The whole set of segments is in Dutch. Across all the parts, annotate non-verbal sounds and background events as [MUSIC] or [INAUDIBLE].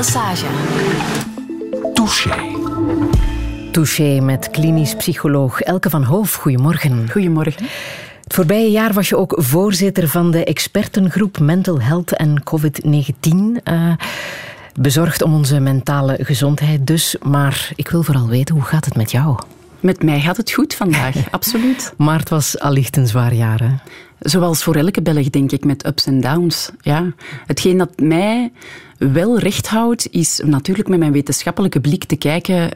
Lesage. Touché. Touché met klinisch psycholoog Elke van Hoof. Goedemorgen. Goedemorgen. Het voorbije jaar was je ook voorzitter van de expertengroep Mental Health en COVID-19. Uh, bezorgd om onze mentale gezondheid dus. Maar ik wil vooral weten, hoe gaat het met jou? Met mij gaat het goed vandaag, [LAUGHS] absoluut. Maar het was allicht een zwaar jaar, hè? Zoals voor elke Belg, denk ik, met ups en downs. Ja. Hetgeen dat mij wel recht houdt, is natuurlijk met mijn wetenschappelijke blik te kijken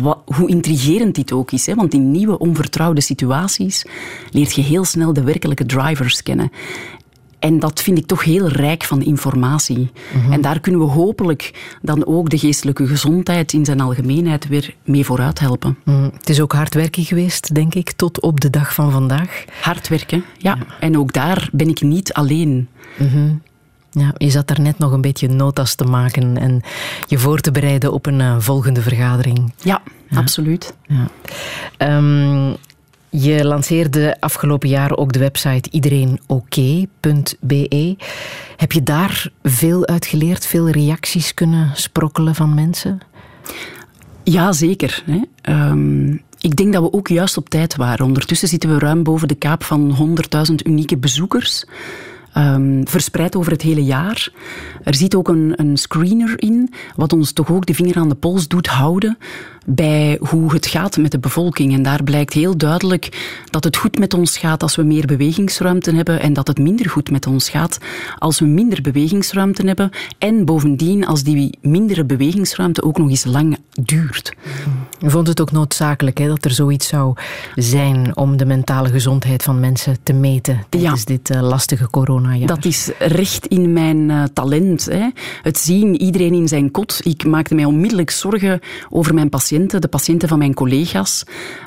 wat, hoe intrigerend dit ook is. Hè? Want in nieuwe, onvertrouwde situaties leert je heel snel de werkelijke drivers kennen. En dat vind ik toch heel rijk van informatie. Mhm. En daar kunnen we hopelijk dan ook de geestelijke gezondheid in zijn algemeenheid weer mee vooruit helpen. Mhm. Het is ook hard werken geweest, denk ik, tot op de dag van vandaag. Hard werken, ja. En ook daar ben ik niet alleen. Mhm. Ja, je zat daar net nog een beetje notas te maken en je voor te bereiden op een uh, volgende vergadering. Ja, absoluut. Ja. Um, je lanceerde afgelopen jaar ook de website iedereenoké.be. Heb je daar veel uit geleerd, veel reacties kunnen sprokkelen van mensen? Ja, zeker. Hè. Um, ik denk dat we ook juist op tijd waren. Ondertussen zitten we ruim boven de kaap van 100.000 unieke bezoekers. Um, verspreid over het hele jaar. Er zit ook een, een screener in, wat ons toch ook de vinger aan de pols doet houden bij hoe het gaat met de bevolking. En daar blijkt heel duidelijk dat het goed met ons gaat als we meer bewegingsruimte hebben en dat het minder goed met ons gaat als we minder bewegingsruimte hebben. En bovendien als die mindere bewegingsruimte ook nog eens lang duurt. U vond het ook noodzakelijk hè, dat er zoiets zou zijn om de mentale gezondheid van mensen te meten tijdens dit uh, lastige coronajaar. Dat is recht in mijn uh, talent. Hè. Het zien, iedereen in zijn kot. Ik maakte mij onmiddellijk zorgen over mijn patiënten de patiënten van mijn collega's.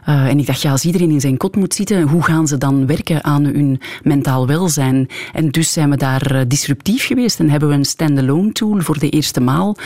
Uh, en ik dacht, ja, als iedereen in zijn kot moet zitten, hoe gaan ze dan werken aan hun mentaal welzijn? En dus zijn we daar uh, disruptief geweest en hebben we een standalone tool voor de eerste maal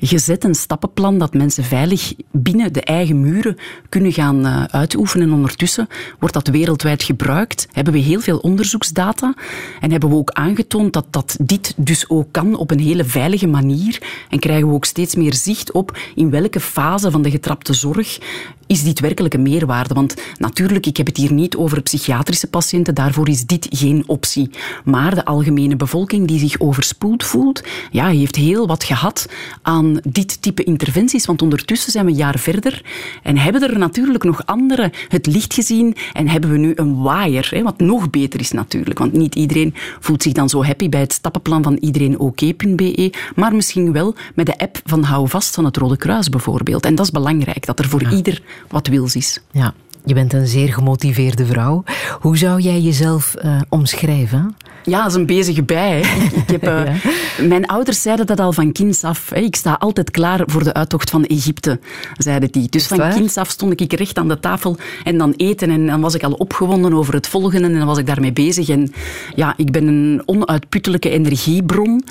gezet, een stappenplan dat mensen veilig binnen de eigen muren kunnen gaan uh, uitoefenen. En ondertussen wordt dat wereldwijd gebruikt. Hebben we heel veel onderzoeksdata en hebben we ook aangetoond dat, dat dit dus ook kan op een hele veilige manier. En krijgen we ook steeds meer zicht op in welke fase van de getrapte zorg is dit werkelijk een meerwaarde? Want natuurlijk, ik heb het hier niet over psychiatrische patiënten, daarvoor is dit geen optie. Maar de algemene bevolking die zich overspoeld voelt, ja, heeft heel wat gehad aan dit type interventies. Want ondertussen zijn we een jaar verder en hebben er natuurlijk nog andere het licht gezien en hebben we nu een waaier, hè, wat nog beter is natuurlijk. Want niet iedereen voelt zich dan zo happy bij het stappenplan van iedereenoké.be, maar misschien wel met de app van Hou Vast van het Rode Kruis bijvoorbeeld. En dat is belangrijk, dat er voor ieder wat wils is. Ja, je bent een zeer gemotiveerde vrouw. Hoe zou jij jezelf uh, omschrijven? Ja, dat is een bezige bij. Ik heb, [LAUGHS] uh, Mijn ouders zeiden dat al van kinds af. Hè. Ik sta altijd klaar voor de uittocht van Egypte, zeiden die. Dus van kinds af stond ik recht aan de tafel en dan eten. En dan was ik al opgewonden over het volgende en dan was ik daarmee bezig. En ja, ik ben een onuitputtelijke energiebron.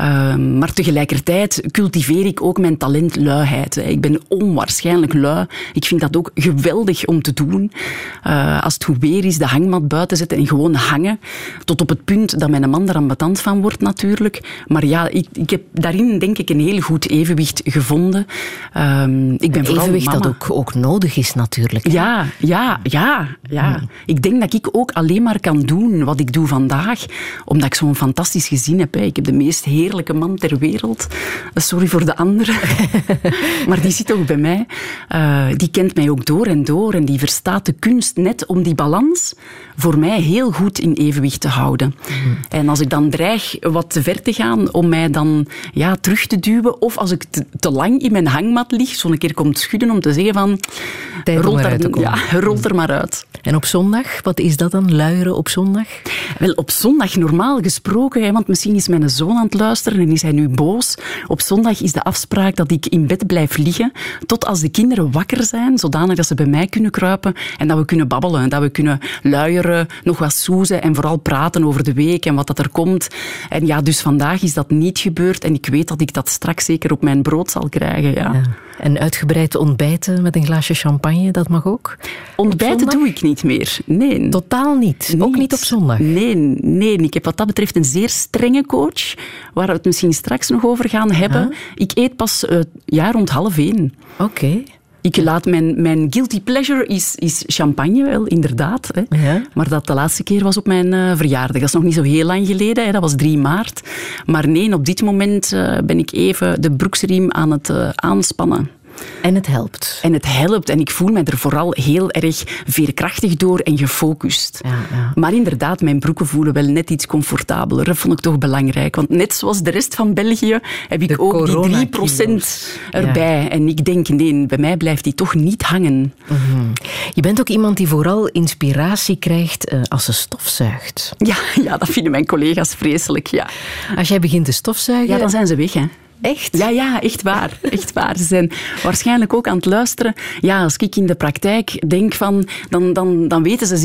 Uh, maar tegelijkertijd cultiveer ik ook mijn talent luiheid. Ik ben onwaarschijnlijk lui. Ik vind dat ook geweldig om te doen. Uh, als het goed weer is, de hangmat buiten zetten en gewoon hangen. Tot op het punt dat mijn man er ambetant van wordt natuurlijk. Maar ja, ik, ik heb daarin denk ik een heel goed evenwicht gevonden. Uh, ik ben een evenwicht dat ook, ook nodig is natuurlijk. Hè? Ja, ja, ja. ja. Hmm. Ik denk dat ik ook alleen maar kan doen wat ik doe vandaag, omdat ik zo'n fantastisch gezin heb. Hè. Ik heb de meest heerlijke man ter wereld. Sorry voor de anderen. [LAUGHS] maar die zit ook bij mij. Uh, die kent mij ook door en door en die verstaat de kunst net om die balans voor mij heel goed in evenwicht te houden. Mm. En als ik dan dreig wat te ver te gaan om mij dan ja, terug te duwen, of als ik te, te lang in mijn hangmat lig, zo'n keer komt schudden om te zeggen van... Rolt er, ja, rolt er maar uit. En op zondag, wat is dat dan, luieren op zondag? Wel, op zondag normaal gesproken, hè, want misschien is mijn zoon aan het luisteren en is hij nu boos. Op zondag is de afspraak dat ik in bed blijf liggen tot als de kinderen wakker zijn, zodanig dat ze bij mij kunnen kruipen en dat we kunnen babbelen, dat we kunnen luieren, nog wat soezen en vooral praten over de week en wat dat er komt. En ja, dus vandaag is dat niet gebeurd en ik weet dat ik dat straks zeker op mijn brood zal krijgen. Ja. En uitgebreid ontbijten met een glaasje champagne, dat mag ook? Ontbijten doe ik niet meer, nee. Totaal niet? Ook niet op zondag? Nee, nee, ik heb wat dat betreft een zeer strenge coach, waar we het misschien straks nog over gaan hebben. Ik eet pas uh, ja, rond half één. Oké. Ik laat mijn, mijn guilty pleasure is, is champagne, wel, inderdaad. Hè. Ja. Maar dat de laatste keer was op mijn uh, verjaardag. Dat is nog niet zo heel lang geleden, hè. dat was 3 maart. Maar nee, op dit moment uh, ben ik even de broeksriem aan het uh, aanspannen. En het helpt. En het helpt. En ik voel me er vooral heel erg veerkrachtig door en gefocust. Ja, ja. Maar inderdaad, mijn broeken voelen wel net iets comfortabeler. Dat vond ik toch belangrijk. Want net zoals de rest van België heb ik ook die 3% erbij. Ja. En ik denk, nee, bij mij blijft die toch niet hangen. Mm Je bent ook iemand die vooral inspiratie krijgt uh, als ze stofzuigt. Ja, [LAUGHS] ja, dat vinden mijn collega's vreselijk, ja. Als jij begint te stofzuigen... Ja, dan zijn ze weg, hè. Echt? Ja, ja, echt waar. Echt waar. Ze zijn waarschijnlijk ook aan het luisteren. Ja, als ik in de praktijk denk van... Dan, dan, dan weten ze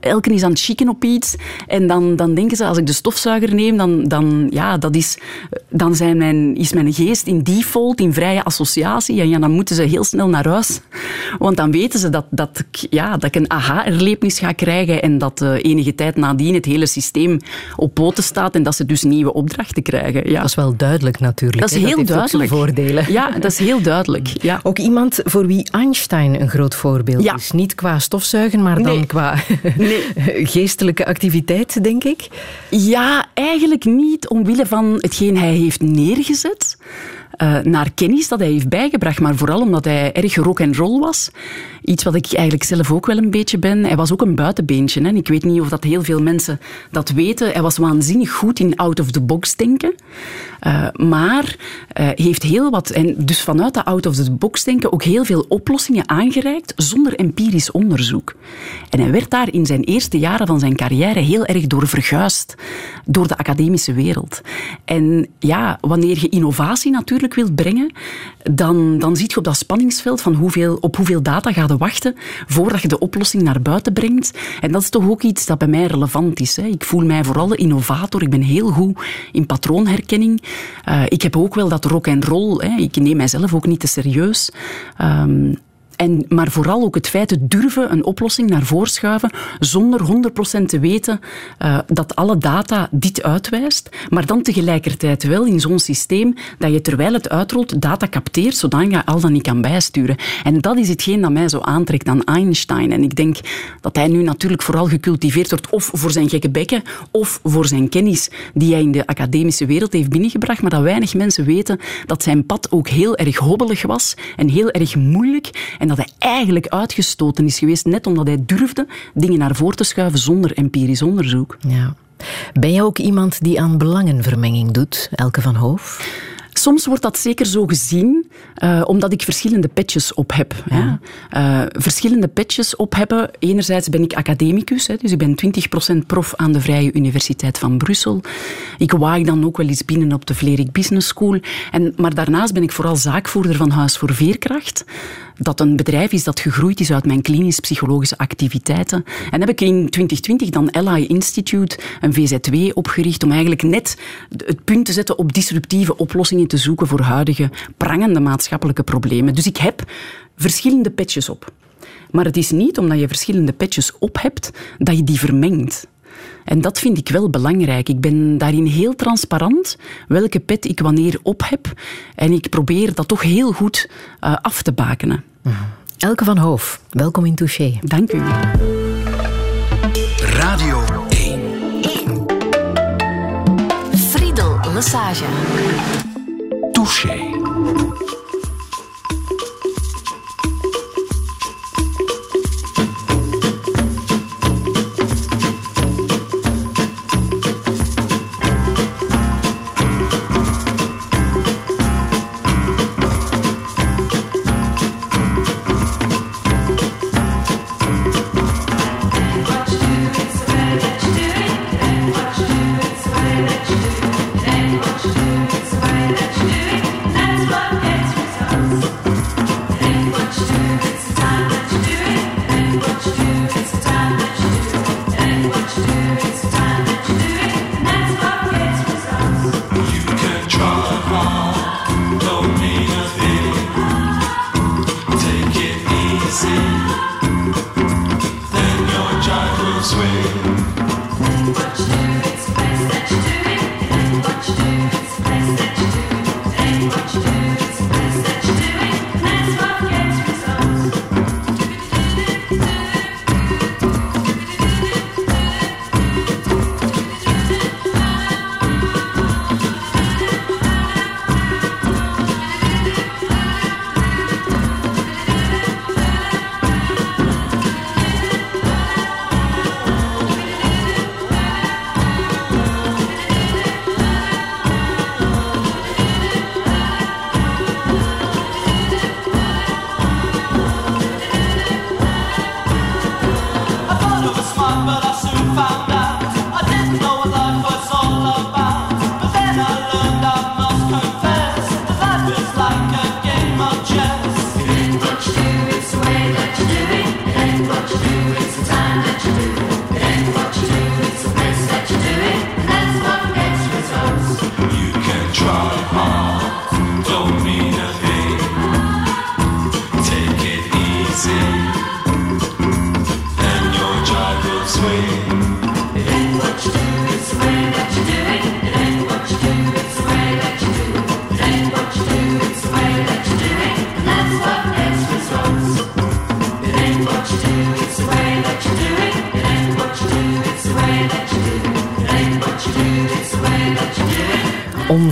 elke is aan het chicken op iets. En dan, dan denken ze, als ik de stofzuiger neem, dan, dan, ja, dat is, dan zijn mijn, is mijn geest in default, in vrije associatie. En ja, dan moeten ze heel snel naar huis. Want dan weten ze dat, dat, ik, ja, dat ik een aha-erlevenis ga krijgen en dat uh, enige tijd nadien het hele systeem op poten staat en dat ze dus nieuwe opdrachten krijgen. Ja. Dat is wel duidelijk natuurlijk. Dat is heel dat duidelijk. voordelen. Ja, dat is heel duidelijk. Ja. Ook iemand voor wie Einstein een groot voorbeeld ja. is. Niet qua stofzuigen, maar dan nee. qua nee. geestelijke activiteit, denk ik? Ja, eigenlijk niet omwille van hetgeen hij heeft neergezet. Uh, naar kennis dat hij heeft bijgebracht, maar vooral omdat hij erg rock en roll was. Iets wat ik eigenlijk zelf ook wel een beetje ben. Hij was ook een buitenbeentje. Hè. Ik weet niet of dat heel veel mensen dat weten. Hij was waanzinnig goed in out-of-the-box denken. Uh, maar uh, heeft heel wat, en dus vanuit dat out-of-the-box denken, ook heel veel oplossingen aangereikt zonder empirisch onderzoek. En hij werd daar in zijn eerste jaren van zijn carrière heel erg door verguisd. Door de academische wereld. En ja, wanneer je innovatie natuurlijk wilt brengen, dan, dan zie je op dat spanningsveld van hoeveel, op hoeveel data gaat wachten voordat je de oplossing naar buiten brengt. En dat is toch ook iets dat bij mij relevant is. Hè. Ik voel mij vooral een innovator. Ik ben heel goed in patroonherkenning. Uh, ik heb ook wel dat rock en roll. Hè. Ik neem mijzelf ook niet te serieus. Um, en, maar vooral ook het feit te durven een oplossing naar voren schuiven zonder 100% te weten uh, dat alle data dit uitwijst, maar dan tegelijkertijd wel in zo'n systeem dat je terwijl het uitrolt data capteert, zodat je al dan niet kan bijsturen. En dat is hetgeen dat mij zo aantrekt aan Einstein. En ik denk dat hij nu natuurlijk vooral gecultiveerd wordt of voor zijn gekke bekken of voor zijn kennis die hij in de academische wereld heeft binnengebracht, maar dat weinig mensen weten dat zijn pad ook heel erg hobbelig was en heel erg moeilijk dat hij eigenlijk uitgestoten is geweest, net omdat hij durfde dingen naar voren te schuiven zonder empirisch onderzoek. Ja. Ben jij ook iemand die aan belangenvermenging doet, Elke van Hoof? Soms wordt dat zeker zo gezien, uh, omdat ik verschillende petjes op heb. Ja. Uh, verschillende petjes op hebben. Enerzijds ben ik academicus, hè, dus ik ben 20% prof aan de Vrije Universiteit van Brussel. Ik waai dan ook wel eens binnen op de Vlerik Business School. En, maar daarnaast ben ik vooral zaakvoerder van Huis voor Veerkracht dat een bedrijf is dat gegroeid is uit mijn klinisch-psychologische activiteiten. En heb ik in 2020 dan LI Institute, een VZW, opgericht om eigenlijk net het punt te zetten op disruptieve oplossingen te zoeken voor huidige prangende maatschappelijke problemen. Dus ik heb verschillende petjes op. Maar het is niet omdat je verschillende petjes op hebt dat je die vermengt. En dat vind ik wel belangrijk. Ik ben daarin heel transparant welke pet ik wanneer op heb. En ik probeer dat toch heel goed uh, af te bakenen. Elke van Hoof, welkom in Touché. Dank u. Radio 1. 1. Friedel Lassage. Touché.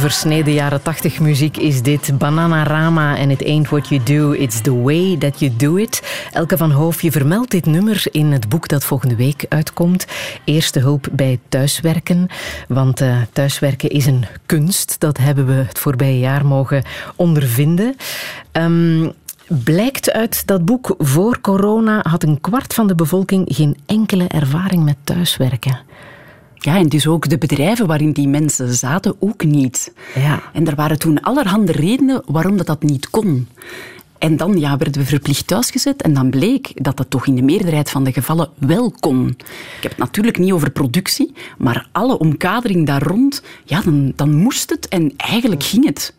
Onversneden jaren 80 muziek is dit. Bananarama en It Ain't What You Do, It's The Way That You Do It. Elke van Hoofdje vermeldt dit nummer in het boek dat volgende week uitkomt. Eerste hulp bij thuiswerken. Want uh, thuiswerken is een kunst. Dat hebben we het voorbije jaar mogen ondervinden. Um, Blijkt uit dat boek voor corona had een kwart van de bevolking geen enkele ervaring met thuiswerken. Ja, en dus ook de bedrijven waarin die mensen zaten ook niet. Ja. En er waren toen allerhande redenen waarom dat, dat niet kon. En dan ja, werden we verplicht thuisgezet en dan bleek dat dat toch in de meerderheid van de gevallen wel kon. Ik heb het natuurlijk niet over productie, maar alle omkadering daar rond, ja, dan, dan moest het en eigenlijk ging het.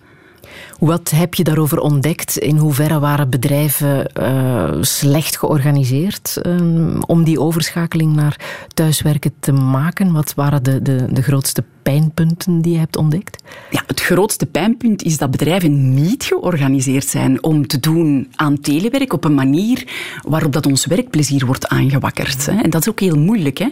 Wat heb je daarover ontdekt? In hoeverre waren bedrijven uh, slecht georganiseerd um, om die overschakeling naar thuiswerken te maken? Wat waren de, de, de grootste pijnpunten die je hebt ontdekt? Ja, het grootste pijnpunt is dat bedrijven niet georganiseerd zijn om te doen aan telewerk op een manier waarop dat ons werkplezier wordt aangewakkerd. En dat is ook heel moeilijk, hè?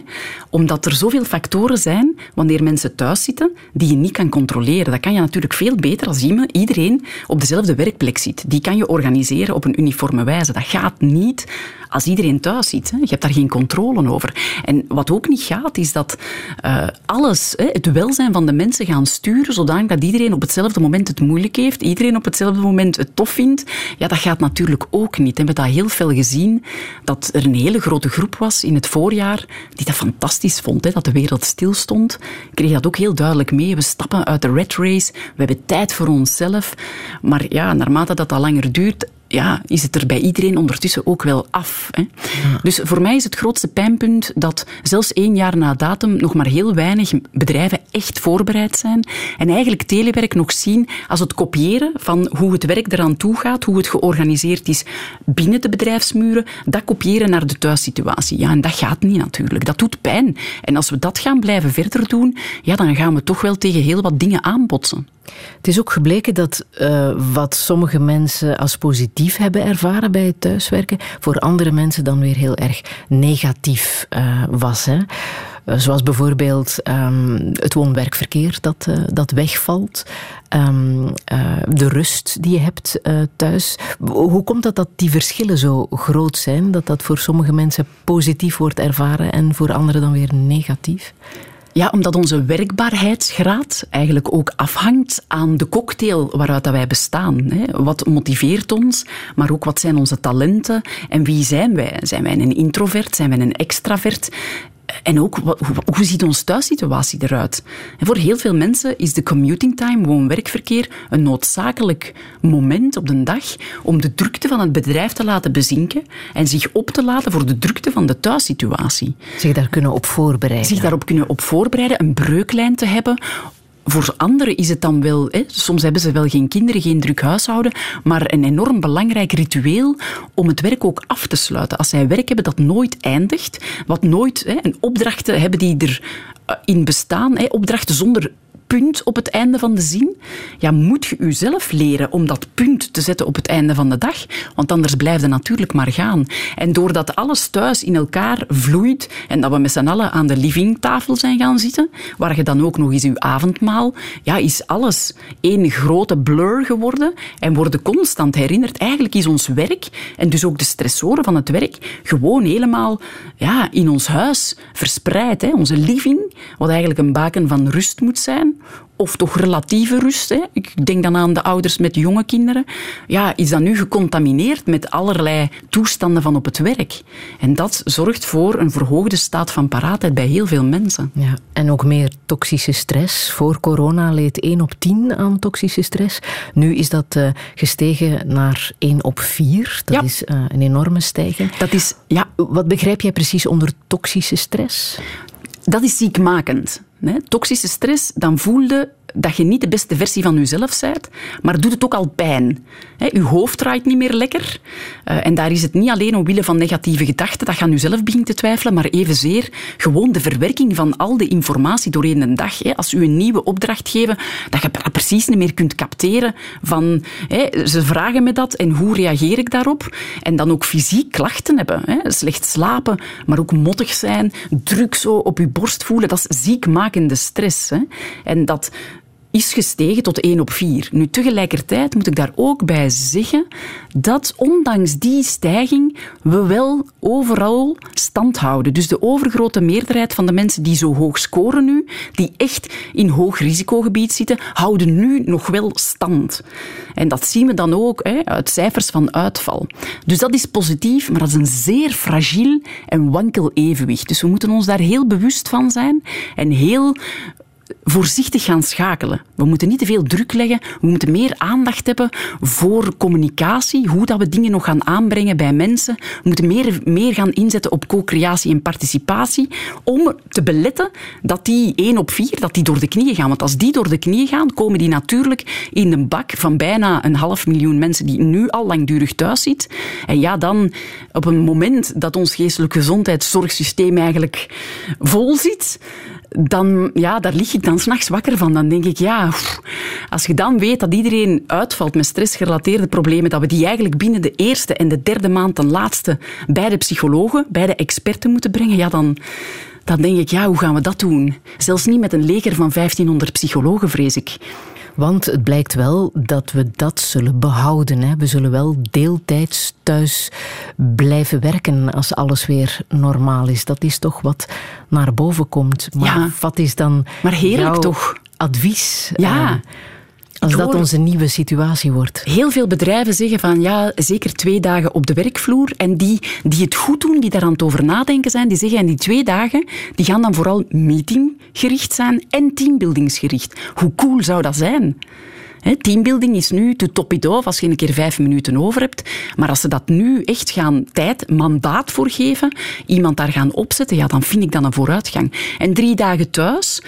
omdat er zoveel factoren zijn wanneer mensen thuis zitten die je niet kan controleren. Dat kan je natuurlijk veel beter als iedereen op dezelfde werkplek zit. Die kan je organiseren op een uniforme wijze. Dat gaat niet als iedereen thuis zit. Hè. Je hebt daar geen controle over. En wat ook niet gaat, is dat uh, alles, hè, het welzijn van de mensen gaan sturen, zodanig dat iedereen op hetzelfde moment het moeilijk heeft, iedereen op hetzelfde moment het tof vindt. Ja, dat gaat natuurlijk ook niet. We hebben dat heel veel gezien, dat er een hele grote groep was in het voorjaar die dat fantastisch vond, hè, dat de wereld stilstond. Ik kreeg dat ook heel duidelijk mee. We stappen uit de red race, we hebben tijd voor onszelf. Maar ja, naarmate dat dat langer duurt, ja, is het er bij iedereen ondertussen ook wel af. Hè? Dus voor mij is het grootste pijnpunt dat zelfs één jaar na datum nog maar heel weinig bedrijven echt voorbereid zijn en eigenlijk telewerk nog zien als het kopiëren van hoe het werk eraan toe gaat, hoe het georganiseerd is binnen de bedrijfsmuren, dat kopiëren naar de thuissituatie. Ja, en dat gaat niet natuurlijk. Dat doet pijn. En als we dat gaan blijven verder doen, ja, dan gaan we toch wel tegen heel wat dingen aanbotsen. Het is ook gebleken dat uh, wat sommige mensen als positief hebben ervaren bij het thuiswerken, voor andere mensen dan weer heel erg negatief uh, was. Hè? Uh, zoals bijvoorbeeld um, het woon-werkverkeer dat, dat wegvalt, um, de rust die je hebt thuis. Hoe komt dat dat die verschillen zo groot zijn, dat dat voor sommige mensen positief wordt ervaren en voor anderen dan weer negatief? Ja, omdat onze werkbaarheidsgraad eigenlijk ook afhangt aan de cocktail waaruit wij bestaan. Wat motiveert ons, maar ook wat zijn onze talenten en wie zijn wij? Zijn wij een introvert? Zijn wij een extravert? En ook, hoe ziet onze thuissituatie eruit? En voor heel veel mensen is de commuting time, woon-werkverkeer, een noodzakelijk moment op de dag om de drukte van het bedrijf te laten bezinken en zich op te laten voor de drukte van de thuissituatie. Zich daar kunnen op voorbereiden. Zich daarop kunnen op voorbereiden, een breuklijn te hebben voor anderen is het dan wel, hè, soms hebben ze wel geen kinderen, geen druk huishouden, maar een enorm belangrijk ritueel om het werk ook af te sluiten. Als zij werk hebben dat nooit eindigt, wat nooit, hè, een opdrachten hebben die erin eh, bestaan, hè, opdrachten zonder punt op het einde van de zin, ja, moet je jezelf leren om dat punt te zetten op het einde van de dag. Want anders blijft het natuurlijk maar gaan. En doordat alles thuis in elkaar vloeit en dat we met z'n allen aan de livingtafel zijn gaan zitten, waar je dan ook nog eens je avondmaal, ja, is alles één grote blur geworden en worden constant herinnerd. Eigenlijk is ons werk en dus ook de stressoren van het werk gewoon helemaal ja, in ons huis verspreid. Hè. Onze living, wat eigenlijk een baken van rust moet zijn, of toch relatieve rust. Hè. Ik denk dan aan de ouders met jonge kinderen. Ja, is dat nu gecontamineerd met allerlei toestanden van op het werk? En dat zorgt voor een verhoogde staat van paraatheid bij heel veel mensen. Ja, en ook meer toxische stress. Voor corona leed 1 op 10 aan toxische stress. Nu is dat uh, gestegen naar 1 op 4. Dat is uh, een enorme stijging. Dat is, ja. Wat begrijp jij precies onder toxische stress? Dat is ziekmakend. Toxische stress, dan voelde dat je niet de beste versie van jezelf bent, maar doet het ook al pijn. je hoofd draait niet meer lekker. Eh, en daar is het niet alleen omwille van negatieve gedachten, dat je aan jezelf begint te twijfelen, maar evenzeer gewoon de verwerking van al de informatie doorheen een dag. Als u een nieuwe opdracht geven, dat je precies niet meer kunt capteren van ze vragen me dat en hoe reageer ik daarop? En dan ook fysiek klachten hebben. Slecht slapen, maar ook mottig zijn, druk zo op je borst voelen, dat is ziekmakende stress. En dat is gestegen tot 1 op 4. Nu, tegelijkertijd moet ik daar ook bij zeggen dat ondanks die stijging we wel overal stand houden. Dus de overgrote meerderheid van de mensen die zo hoog scoren nu, die echt in hoog risicogebied zitten, houden nu nog wel stand. En dat zien we dan ook hè, uit cijfers van uitval. Dus dat is positief, maar dat is een zeer fragiel en wankel evenwicht. Dus we moeten ons daar heel bewust van zijn en heel voorzichtig gaan schakelen. We moeten niet te veel druk leggen. We moeten meer aandacht hebben voor communicatie, hoe dat we dingen nog gaan aanbrengen bij mensen. We moeten meer, meer gaan inzetten op co-creatie en participatie om te beletten dat die 1 op 4 dat die door de knieën gaan. Want als die door de knieën gaan, komen die natuurlijk in de bak van bijna een half miljoen mensen die nu al langdurig thuis zitten. En ja, dan op een moment dat ons geestelijk gezondheidszorgsysteem eigenlijk vol zit, dan, ja, daar lig ik dan s'nachts wakker van. Dan denk ik, ja, als je dan weet dat iedereen uitvalt met stressgerelateerde problemen, dat we die eigenlijk binnen de eerste en de derde maand ten laatste bij de psychologen, bij de experten moeten brengen, ja, dan, dan denk ik, ja, hoe gaan we dat doen? Zelfs niet met een leger van 1500 psychologen, vrees ik. Want het blijkt wel dat we dat zullen behouden. Hè. We zullen wel deeltijds thuis blijven werken als alles weer normaal is. Dat is toch wat naar boven komt. Maar wat is dan maar heerlijk toch? advies? Ja. Uh, als dat onze nieuwe situatie wordt. Heel veel bedrijven zeggen van ja, zeker twee dagen op de werkvloer. En die, die het goed doen, die daar aan het over nadenken zijn, die zeggen en die twee dagen, die gaan dan vooral meetinggericht zijn en teambuildingsgericht. Hoe cool zou dat zijn? Teambuilding is nu to top it off als je een keer vijf minuten over hebt. Maar als ze dat nu echt gaan tijd, mandaat voor geven, iemand daar gaan opzetten, ja, dan vind ik dat een vooruitgang. En drie dagen thuis.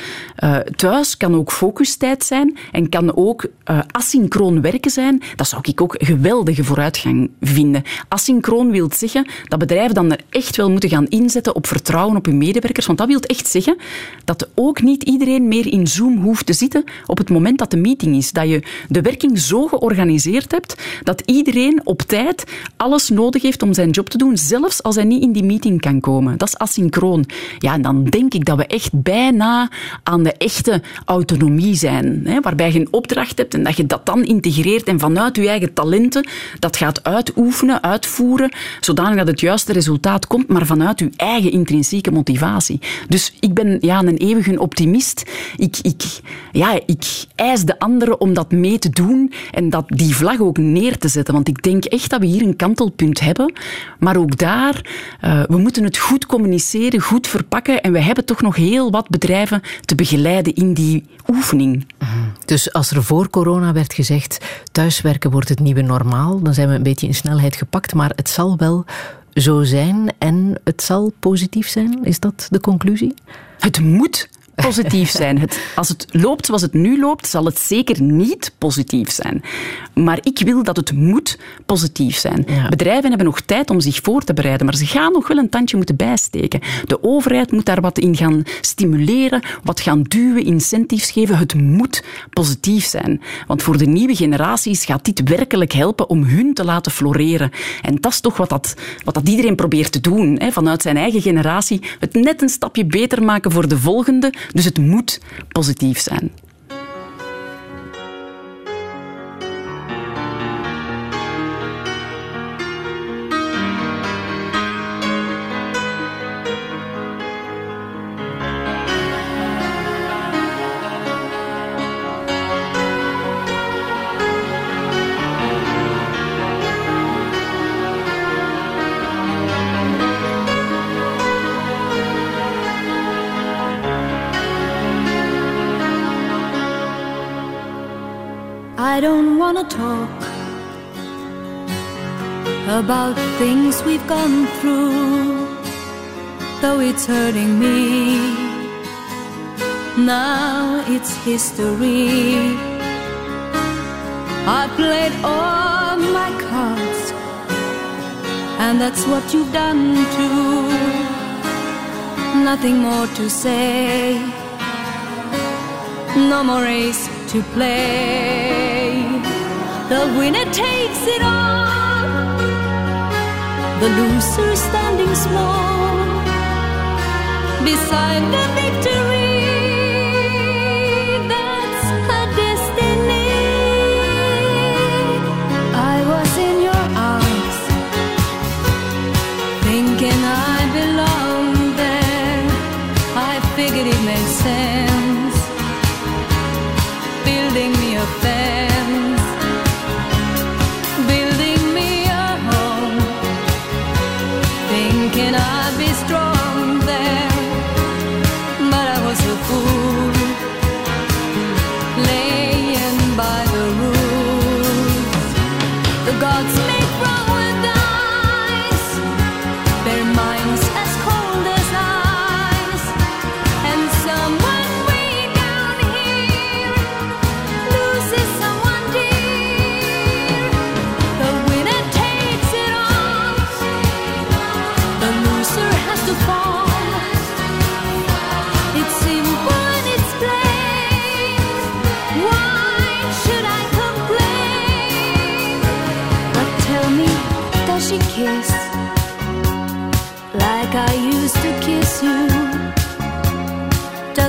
Uh, thuis kan ook focustijd zijn en kan ook uh, asynchroon werken zijn. Dat zou ik ook een geweldige vooruitgang vinden. Asynchroon wil zeggen dat bedrijven dan er echt wel moeten gaan inzetten op vertrouwen op hun medewerkers. Want dat wil echt zeggen dat ook niet iedereen meer in Zoom hoeft te zitten op het moment dat de meeting is. Dat je de werking zo georganiseerd hebt dat iedereen op tijd alles nodig heeft om zijn job te doen, zelfs als hij niet in die meeting kan komen. Dat is asynchroon. Ja, en dan denk ik dat we echt bijna aan de echte autonomie zijn, hè, waarbij je een opdracht hebt en dat je dat dan integreert en vanuit je eigen talenten dat gaat uitoefenen, uitvoeren, zodanig dat het juiste resultaat komt, maar vanuit je eigen intrinsieke motivatie. Dus ik ben ja, een eeuwige optimist. Ik, ik, ja, ik eis de anderen om dat mee te doen en dat die vlag ook neer te zetten. Want ik denk echt dat we hier een kantelpunt hebben. Maar ook daar, uh, we moeten het goed communiceren, goed verpakken. En we hebben toch nog heel wat bedrijven te begeleiden in die oefening. Dus als er voor corona werd gezegd, thuiswerken wordt het nieuwe normaal, dan zijn we een beetje in snelheid gepakt. Maar het zal wel zo zijn en het zal positief zijn. Is dat de conclusie? Het moet positief zijn. Het, als het loopt zoals het nu loopt, zal het zeker niet positief zijn. Maar ik wil dat het moet positief zijn. Bedrijven hebben nog tijd om zich voor te bereiden, maar ze gaan nog wel een tandje moeten bijsteken. De overheid moet daar wat in gaan stimuleren, wat gaan duwen, incentives geven. Het moet positief zijn. Want voor de nieuwe generaties gaat dit werkelijk helpen om hun te laten floreren. En dat is toch wat, dat, wat dat iedereen probeert te doen. Hè? Vanuit zijn eigen generatie het net een stapje beter maken voor de volgende dus het moet positief zijn. Things we've gone through, though it's hurting me. Now it's history. I played all my cards, and that's what you've done too. Nothing more to say, no more race to play. The winner takes it all. The loser standing small beside the victory.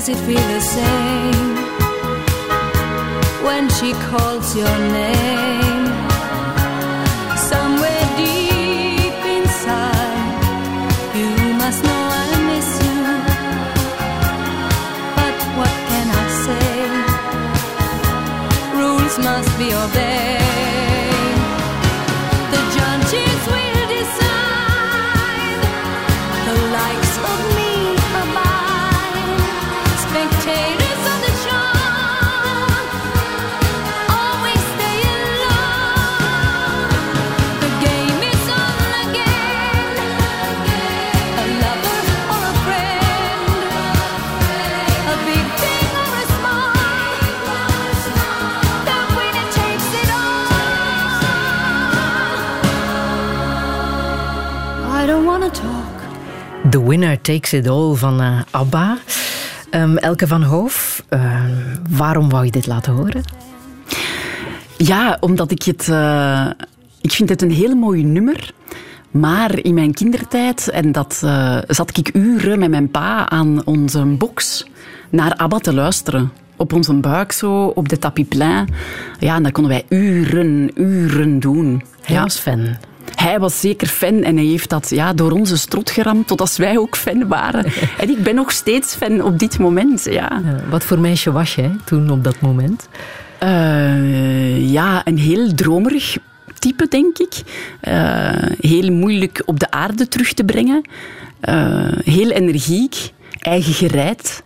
Does it feel the same when she calls your name? Somewhere deep inside, you must know I miss you. But what can I say? Rules must be obeyed. Wanna talk. The Winner Takes It All van eh, ABBA. Ehm, Elke van Hoof, ehm, waarom wou je dit laten horen? Ja, omdat ik het... eh, ik vind het een heel mooi nummer. Maar in mijn kindertijd, en dat eh, zat ik uren met mijn pa aan onze box naar ABBA te luisteren. Op onze buik zo, op de tapiplein. Ja, en dat konden wij uren, uren doen. Hij ja. was fan. Hij was zeker fan en hij heeft dat ja, door onze strot geramd totdat wij ook fan waren. [LAUGHS] En ik ben nog steeds fan op dit moment. Ja. Ja, wat voor meisje was jij toen op dat moment? Eh, ja, een heel dromerig type, denk ik. Eh, heel moeilijk op de aarde terug te brengen. Eh, heel energiek, eigen gereid.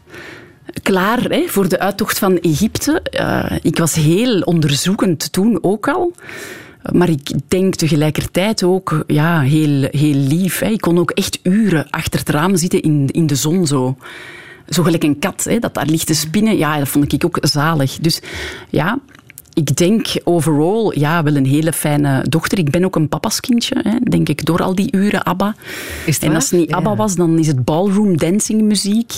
Klaar hè, voor de uittocht van Egypte. Ik was heel onderzoekend toen ook al. Maar ik denk tegelijkertijd ook ja, heel, heel lief. Hè. Ik kon ook echt uren achter het raam zitten in, in de zon zo. Zo gelijk een kat, hè, dat daar ligt te spinnen. Ja, dat vond ik ook zalig. Dus ja, ik denk overal ja, wel een hele fijne dochter. Ik ben ook een papaskindje, hè, denk ik, door al die uren ABBA. En als het niet ABBA was, dan is het ballroom dancing muziek.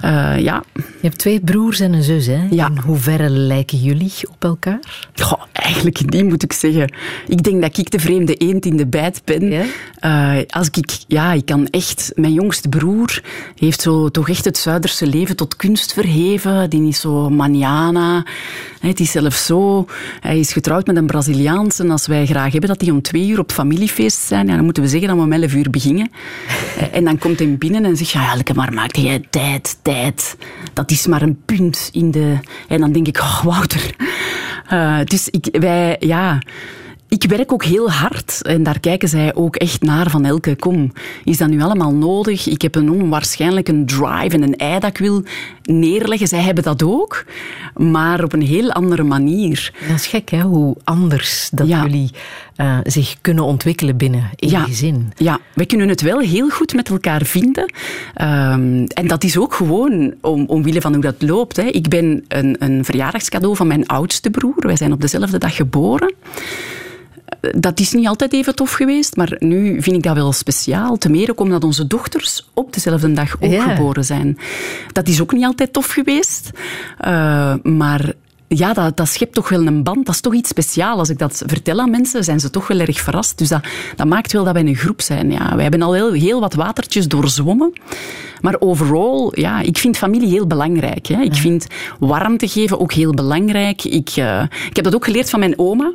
Ja. ja. Je hebt twee broers en een zus, hè? Ja. In hoeverre lijken jullie op elkaar? Goh, eigenlijk niet, moet ik zeggen. Ik denk dat ik de vreemde eend in de bijt ben. Eh, als ik, ja, ik kan echt... Mijn jongste broer heeft zo toch echt het Zuiderse leven tot kunst verheven. Die is zo maniana. Het is zelfs zo... Hij is getrouwd met een Braziliaanse. En als wij graag hebben dat die om twee uur op familiefeest zijn, ja, dan moeten we zeggen dat we om elf uur beginnen. [LAUGHS] Eh, en dan komt hij binnen en zegt, ja, Elke, maar maak jij tijd, tijd. Dat is maar een punt in de... En dan denk ik, oh, Wouter... Eh, dus ik, wij, ja... Ik werk ook heel hard en daar kijken zij ook echt naar van elke kom. Is dat nu allemaal nodig? Ik heb een onwaarschijnlijk een drive en een ei dat ik wil neerleggen. Zij hebben dat ook, maar op een heel andere manier. Dat is gek, hè? Hoe anders dat Ja. jullie eh, zich kunnen ontwikkelen binnen één Ja. gezin. Ja, wij kunnen het wel heel goed met elkaar vinden. Ehm, en dat is ook gewoon om, omwille van hoe dat loopt. Hè. Ik ben een, een verjaardagscadeau van mijn oudste broer. Wij zijn op dezelfde dag geboren. Dat is niet altijd even tof geweest, maar nu vind ik dat wel speciaal. Ten meer ook omdat onze dochters op dezelfde dag ook Ja. geboren zijn. Dat is ook niet altijd tof geweest. Eh, maar ja, dat, dat schept toch wel een band. Dat is toch iets speciaals. Als ik dat vertel aan mensen, zijn ze toch wel erg verrast. Dus dat, dat maakt wel dat wij een groep zijn. Ja, wij hebben al heel, heel wat watertjes doorzwommen. Maar overal, ja, ik vind familie heel belangrijk. Hè. Ik vind warmte geven ook heel belangrijk. Ik, uh, ik heb dat ook geleerd van mijn oma.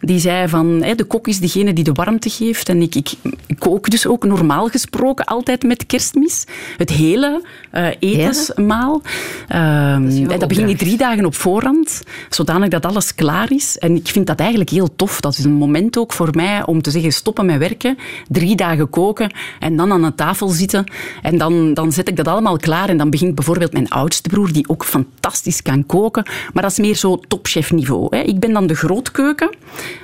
Die zei van, de kok is degene die de warmte geeft. En ik, ik, ik kook dus ook normaal gesproken altijd met kerstmis. Het hele uh, etensmaal. Ja. Uh, dat, dat begin je drie dagen op voorhand, zodanig dat alles klaar is. En ik vind dat eigenlijk heel tof. Dat is een moment ook voor mij om te zeggen, stoppen met werken, drie dagen koken en dan aan een tafel zitten. En dan, dan zet ik dat allemaal klaar. En dan begint bijvoorbeeld mijn oudste broer, die ook fantastisch kan koken. Maar dat is meer zo topchefniveau. Hè. Ik ben dan de grootkeuken.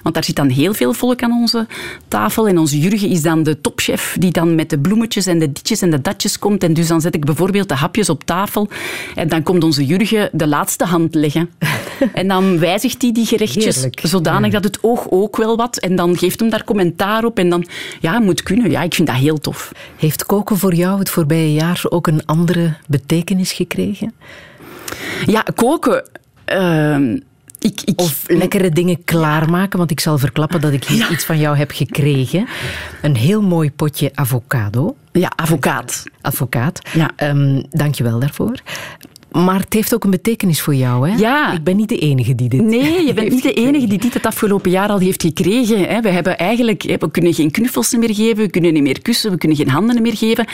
Want daar zit dan heel veel volk aan onze tafel. En onze Jurgen is dan de topchef die dan met de bloemetjes en de ditjes en de datjes komt. En dus dan zet ik bijvoorbeeld de hapjes op tafel. En dan komt onze Jurgen de laatste hand leggen. [LAUGHS] en dan wijzigt hij die gerechtjes Heerlijk. zodanig dat het oog ook wel wat. En dan geeft hem daar commentaar op. En dan, ja, moet kunnen. Ja, ik vind dat heel tof. Heeft koken voor jou het voorbije jaar ook een andere betekenis gekregen? Ja, koken... Uh, ik, ik, of lekkere dingen klaarmaken, want ik zal verklappen dat ik hier ja. iets van jou heb gekregen. Een heel mooi potje avocado. Ja, avocaat. Avocaat. Ja. Um, Dank je wel daarvoor. Maar het heeft ook een betekenis voor jou, hè? Ja. Ik ben niet de enige die dit Nee, [LAUGHS] je bent niet de enige die dit het afgelopen jaar al heeft gekregen. Hè. We hebben eigenlijk... We kunnen geen knuffels meer geven, we kunnen niet meer kussen, we kunnen geen handen meer geven.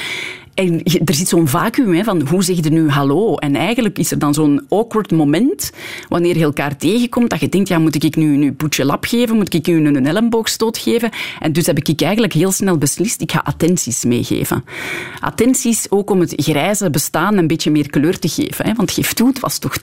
En er zit zo'n vacuüm hè, van hoe zeg je nu hallo? En eigenlijk is er dan zo'n awkward moment wanneer je elkaar tegenkomt dat je denkt, ja, moet ik nu een poetje lap geven? Moet ik nu een elleboogstoot geven? En dus heb ik eigenlijk heel snel beslist, ik ga attenties meegeven. Attenties ook om het grijze bestaan een beetje meer kleur te geven. Hè? Want geef toe, het was toch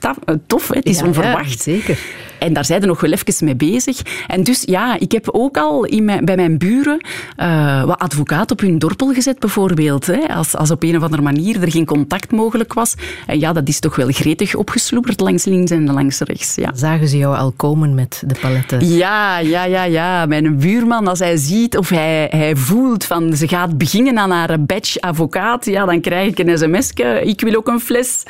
tof, hè? het is ja, onverwacht. Ja, zeker. En daar zijn er nog wel even mee bezig. En dus ja, ik heb ook al in mijn, bij mijn buren uh, wat advocaat op hun dorpel gezet, bijvoorbeeld. Hè? Als, als op een of andere manier er geen contact mogelijk was. En ja, dat is toch wel gretig opgesloeperd langs links en langs rechts. Ja. Zagen ze jou al komen met de paletten? Ja, ja, ja, ja. Mijn buurman, als hij ziet of hij, hij voelt van ze gaat beginnen aan haar badge advocaat, ja, dan krijg ik een sms'je. Ik wil ook een fles.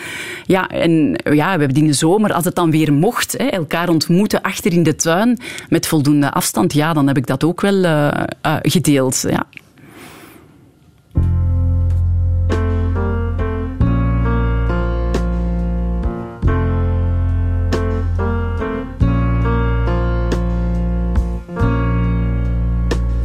Ja, en ja, we hebben in de zomer, als het dan weer mocht, hè, elkaar ontmoeten achter in de tuin met voldoende afstand, ja, dan heb ik dat ook wel uh, uh, gedeeld. Ja.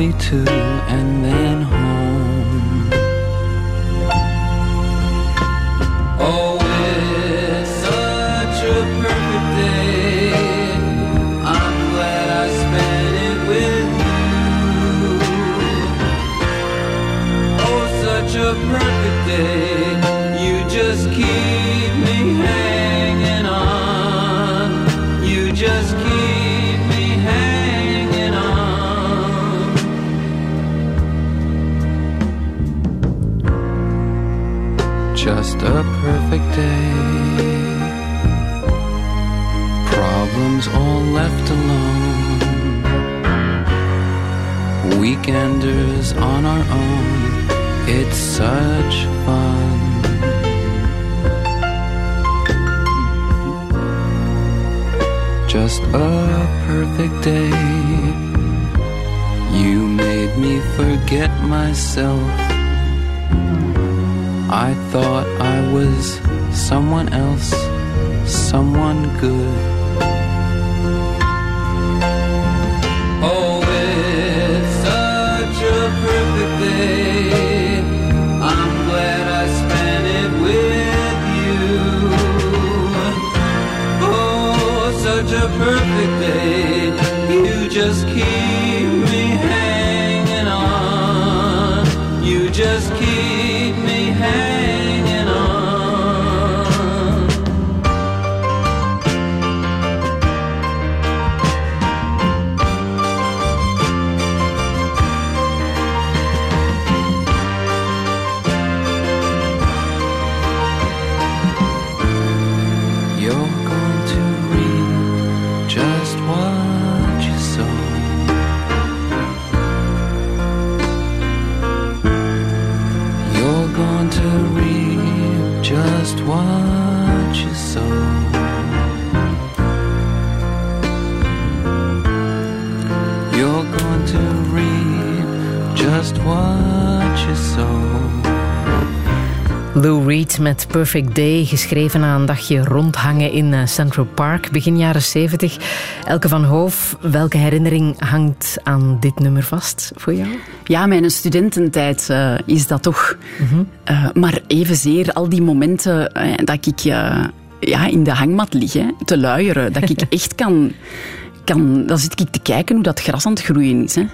Movie too, and then home. Just a perfect day. Problems all left alone. Weekenders on our own. It's such fun. Just a perfect day. You made me forget myself. I thought I was someone else, someone good. Lou Reed met Perfect Day, geschreven na een dagje rondhangen in eh, Central Park, begin jaren 70. Elke van Hoof, welke herinnering hangt aan dit nummer vast voor jou? Ja, mijn studententijd uh, is dat toch. Mm uh, maar evenzeer al die momenten uh, dat ik ja, in de hangmat lig, hè, te luieren. Dat ik [LAUGHS] echt kan, kan... Dan zit ik te kijken hoe dat gras aan het groeien is. Hè.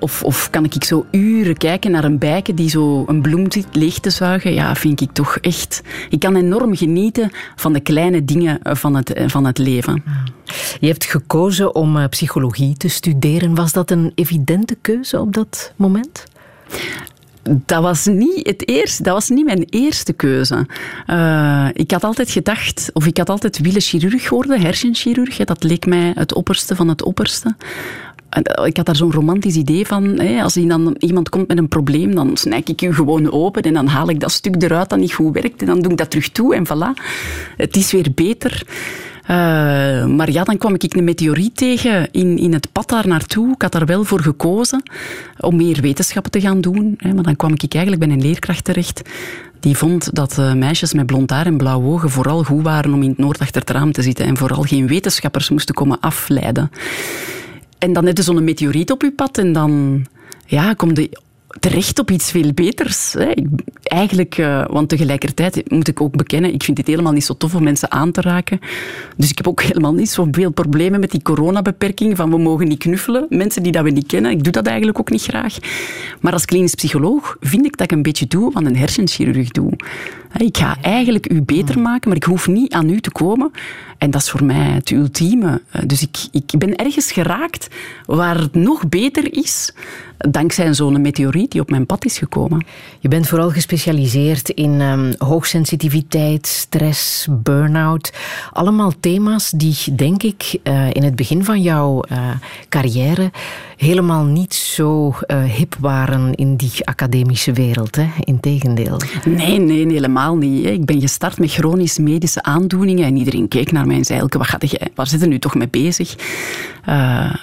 Of, of kan ik zo uren kijken naar een bijke die zo een bloem zit leeg te zuigen? Ja, vind ik toch echt... Ik kan enorm genieten van de kleine dingen van het, van het leven. Je hebt gekozen om psychologie te studeren. Was dat een evidente keuze op dat moment? Dat was niet het eerste, dat was niet mijn eerste keuze. Uh, ik had altijd gedacht, of ik had altijd willen chirurg worden, hersenchirurg. Dat leek mij het opperste van het opperste. Ik had daar zo'n romantisch idee van. Hè, als dan iemand komt met een probleem, dan snijk ik u gewoon open en dan haal ik dat stuk eruit dat niet goed werkt en dan doe ik dat terug toe en voilà. Het is weer beter. Uh, maar ja, dan kwam ik een meteoriet tegen in, in het pad daar naartoe. Ik had daar wel voor gekozen om meer wetenschappen te gaan doen. Hè, maar dan kwam ik eigenlijk bij een leerkracht terecht die vond dat uh, meisjes met blond haar en blauwe ogen vooral goed waren om in het noord raam te zitten en vooral geen wetenschappers moesten komen afleiden. En dan je zo'n meteoriet op je pad en dan ja, kom je terecht op iets veel beters. Hè. Eigenlijk, uh, want tegelijkertijd moet ik ook bekennen, ik vind het helemaal niet zo tof om mensen aan te raken. Dus ik heb ook [LAUGHS] helemaal niet zoveel problemen met die coronabeperking van we mogen niet knuffelen. Mensen die dat we niet kennen, ik doe dat eigenlijk ook niet graag. Maar als klinisch psycholoog vind ik dat ik een beetje doe wat een hersenchirurg doe. Ik ga eigenlijk u beter maken, maar ik hoef niet aan u te komen. En dat is voor mij het ultieme. Dus ik, ik ben ergens geraakt waar het nog beter is dankzij zo'n meteoriet die op mijn pad is gekomen. Je bent vooral gespecialiseerd in um, hoogsensitiviteit, stress, burn-out. Allemaal thema's die, denk ik, uh, in het begin van jouw uh, carrière helemaal niet zo uh, hip waren in die academische wereld. Hè? Integendeel. Nee, nee, helemaal niet. Ik ben gestart met chronisch medische aandoeningen en iedereen keek naar mij en zei: wat gaat jij, waar zit je nu toch mee bezig? Uh,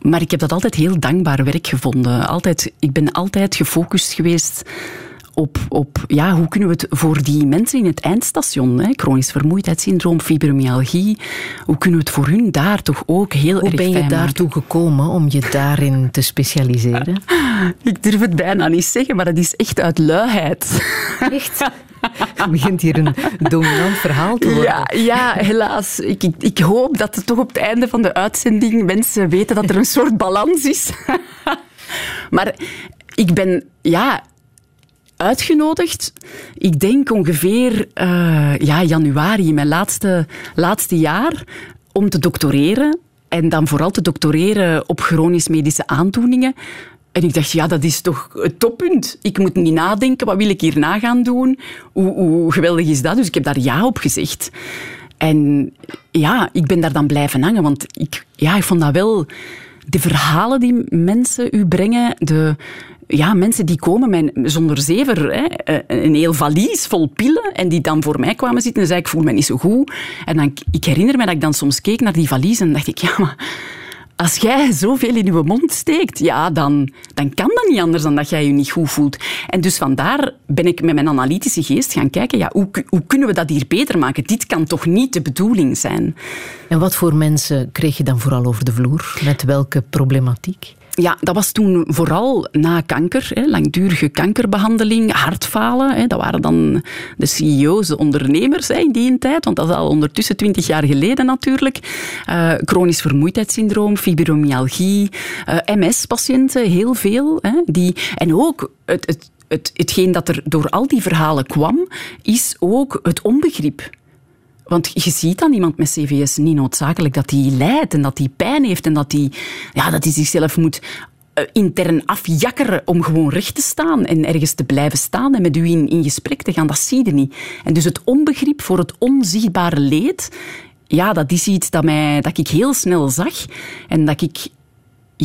maar ik heb dat altijd heel dankbaar werk gevonden. Altijd, ik ben altijd gefocust geweest op, op ja, hoe kunnen we het voor die mensen in het eindstation, hè, chronisch vermoeidheidssyndroom, fibromyalgie, hoe kunnen we het voor hun daar toch ook heel hoe erg ben je daartoe gekomen om je daarin te specialiseren? [LAUGHS] Ik durf het bijna niet zeggen, maar dat is echt uit luiheid. Echt? Het begint hier een dominant verhaal te worden. Ja, ja helaas. Ik, ik, ik, hoop dat het toch op het einde van de uitzending mensen weten dat er een soort balans is. [LAUGHS] maar ik ben, ja, uitgenodigd. Ik denk ongeveer uh, ja, januari, mijn laatste, laatste jaar, om te doctoreren. En dan vooral te doctoreren op chronisch medische aandoeningen. En ik dacht, ja, dat is toch het toppunt. Ik moet niet nadenken, wat wil ik hierna gaan doen? Hoe, hoe geweldig is dat? Dus ik heb daar ja op gezegd. En ja, ik ben daar dan blijven hangen, want ik, ja, ik vond dat wel... De verhalen die mensen u brengen, de, ja, mensen die komen zonder zever, hè, een heel valies vol pillen, en die dan voor mij kwamen zitten en zei ik voel me niet zo goed. En dan, ik herinner me dat ik dan soms keek naar die valies en dacht ik, ja, maar als jij zoveel in je mond steekt, ja, dan, dan kan dat niet anders dan dat jij je niet goed voelt. En dus vandaar ben ik met mijn analytische geest gaan kijken, ja, hoe, hoe kunnen we dat hier beter maken? Dit kan toch niet de bedoeling zijn? En wat voor mensen kreeg je dan vooral over de vloer? Met welke problematiek? Ja, dat was toen vooral na kanker, hè, langdurige kankerbehandeling, hartfalen. Hè, dat waren dan de CEO's, de ondernemers hè, in die tijd, want dat is al ondertussen twintig jaar geleden natuurlijk. Uh, chronisch vermoeidheidssyndroom, fibromyalgie, eh, MS-patiënten, heel veel. Hè, die, en ook het, het, het, hetgeen dat er door al die verhalen kwam, is ook het onbegrip. Want je ziet dan iemand met CVS niet noodzakelijk dat hij lijdt en dat hij pijn heeft en dat hij, ja, dat zichzelf moet eh, intern afjakkeren om gewoon recht te staan en ergens te blijven staan en met u in, in gesprek te gaan. Dat zie je niet. En dus het onbegrip voor het onzichtbare leed, ja, dat is iets dat, mij, dat ik heel snel zag en dat ik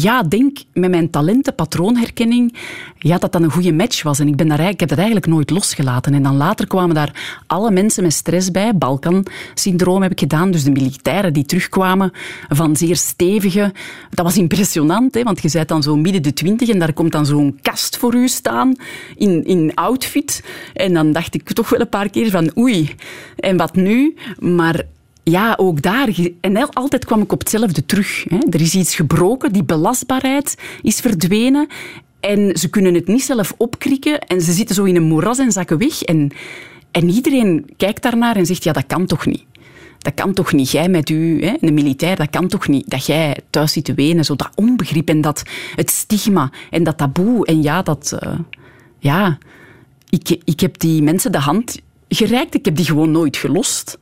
ja, denk met mijn talenten, patroonherkenning, ja, dat dat een goede match was. En ik, ben daar, ik heb dat eigenlijk nooit losgelaten. En dan later kwamen daar alle mensen met stress bij. Balkan-syndroom heb ik gedaan. Dus de militairen die terugkwamen van zeer stevige... Dat was impressionant, hè, want je bent dan zo midden de twintig en daar komt dan zo'n kast voor u staan in, in outfit. En dan dacht ik toch wel een paar keer van oei, en wat nu? Maar ja, ook daar. En altijd kwam ik op hetzelfde terug. Hè. Er is iets gebroken, die belastbaarheid is verdwenen. En ze kunnen het niet zelf opkrikken. En ze zitten zo in een moeras en zakken weg. En, en iedereen kijkt daarnaar en zegt, ja, dat kan toch niet? Dat kan toch niet? Jij met u, een militair, dat kan toch niet? Dat jij thuis zit te wenen, zo dat onbegrip en dat het stigma en dat taboe. En ja, dat... eh, ja, ik, ik heb die mensen de hand gereikt. Ik heb die gewoon nooit gelost.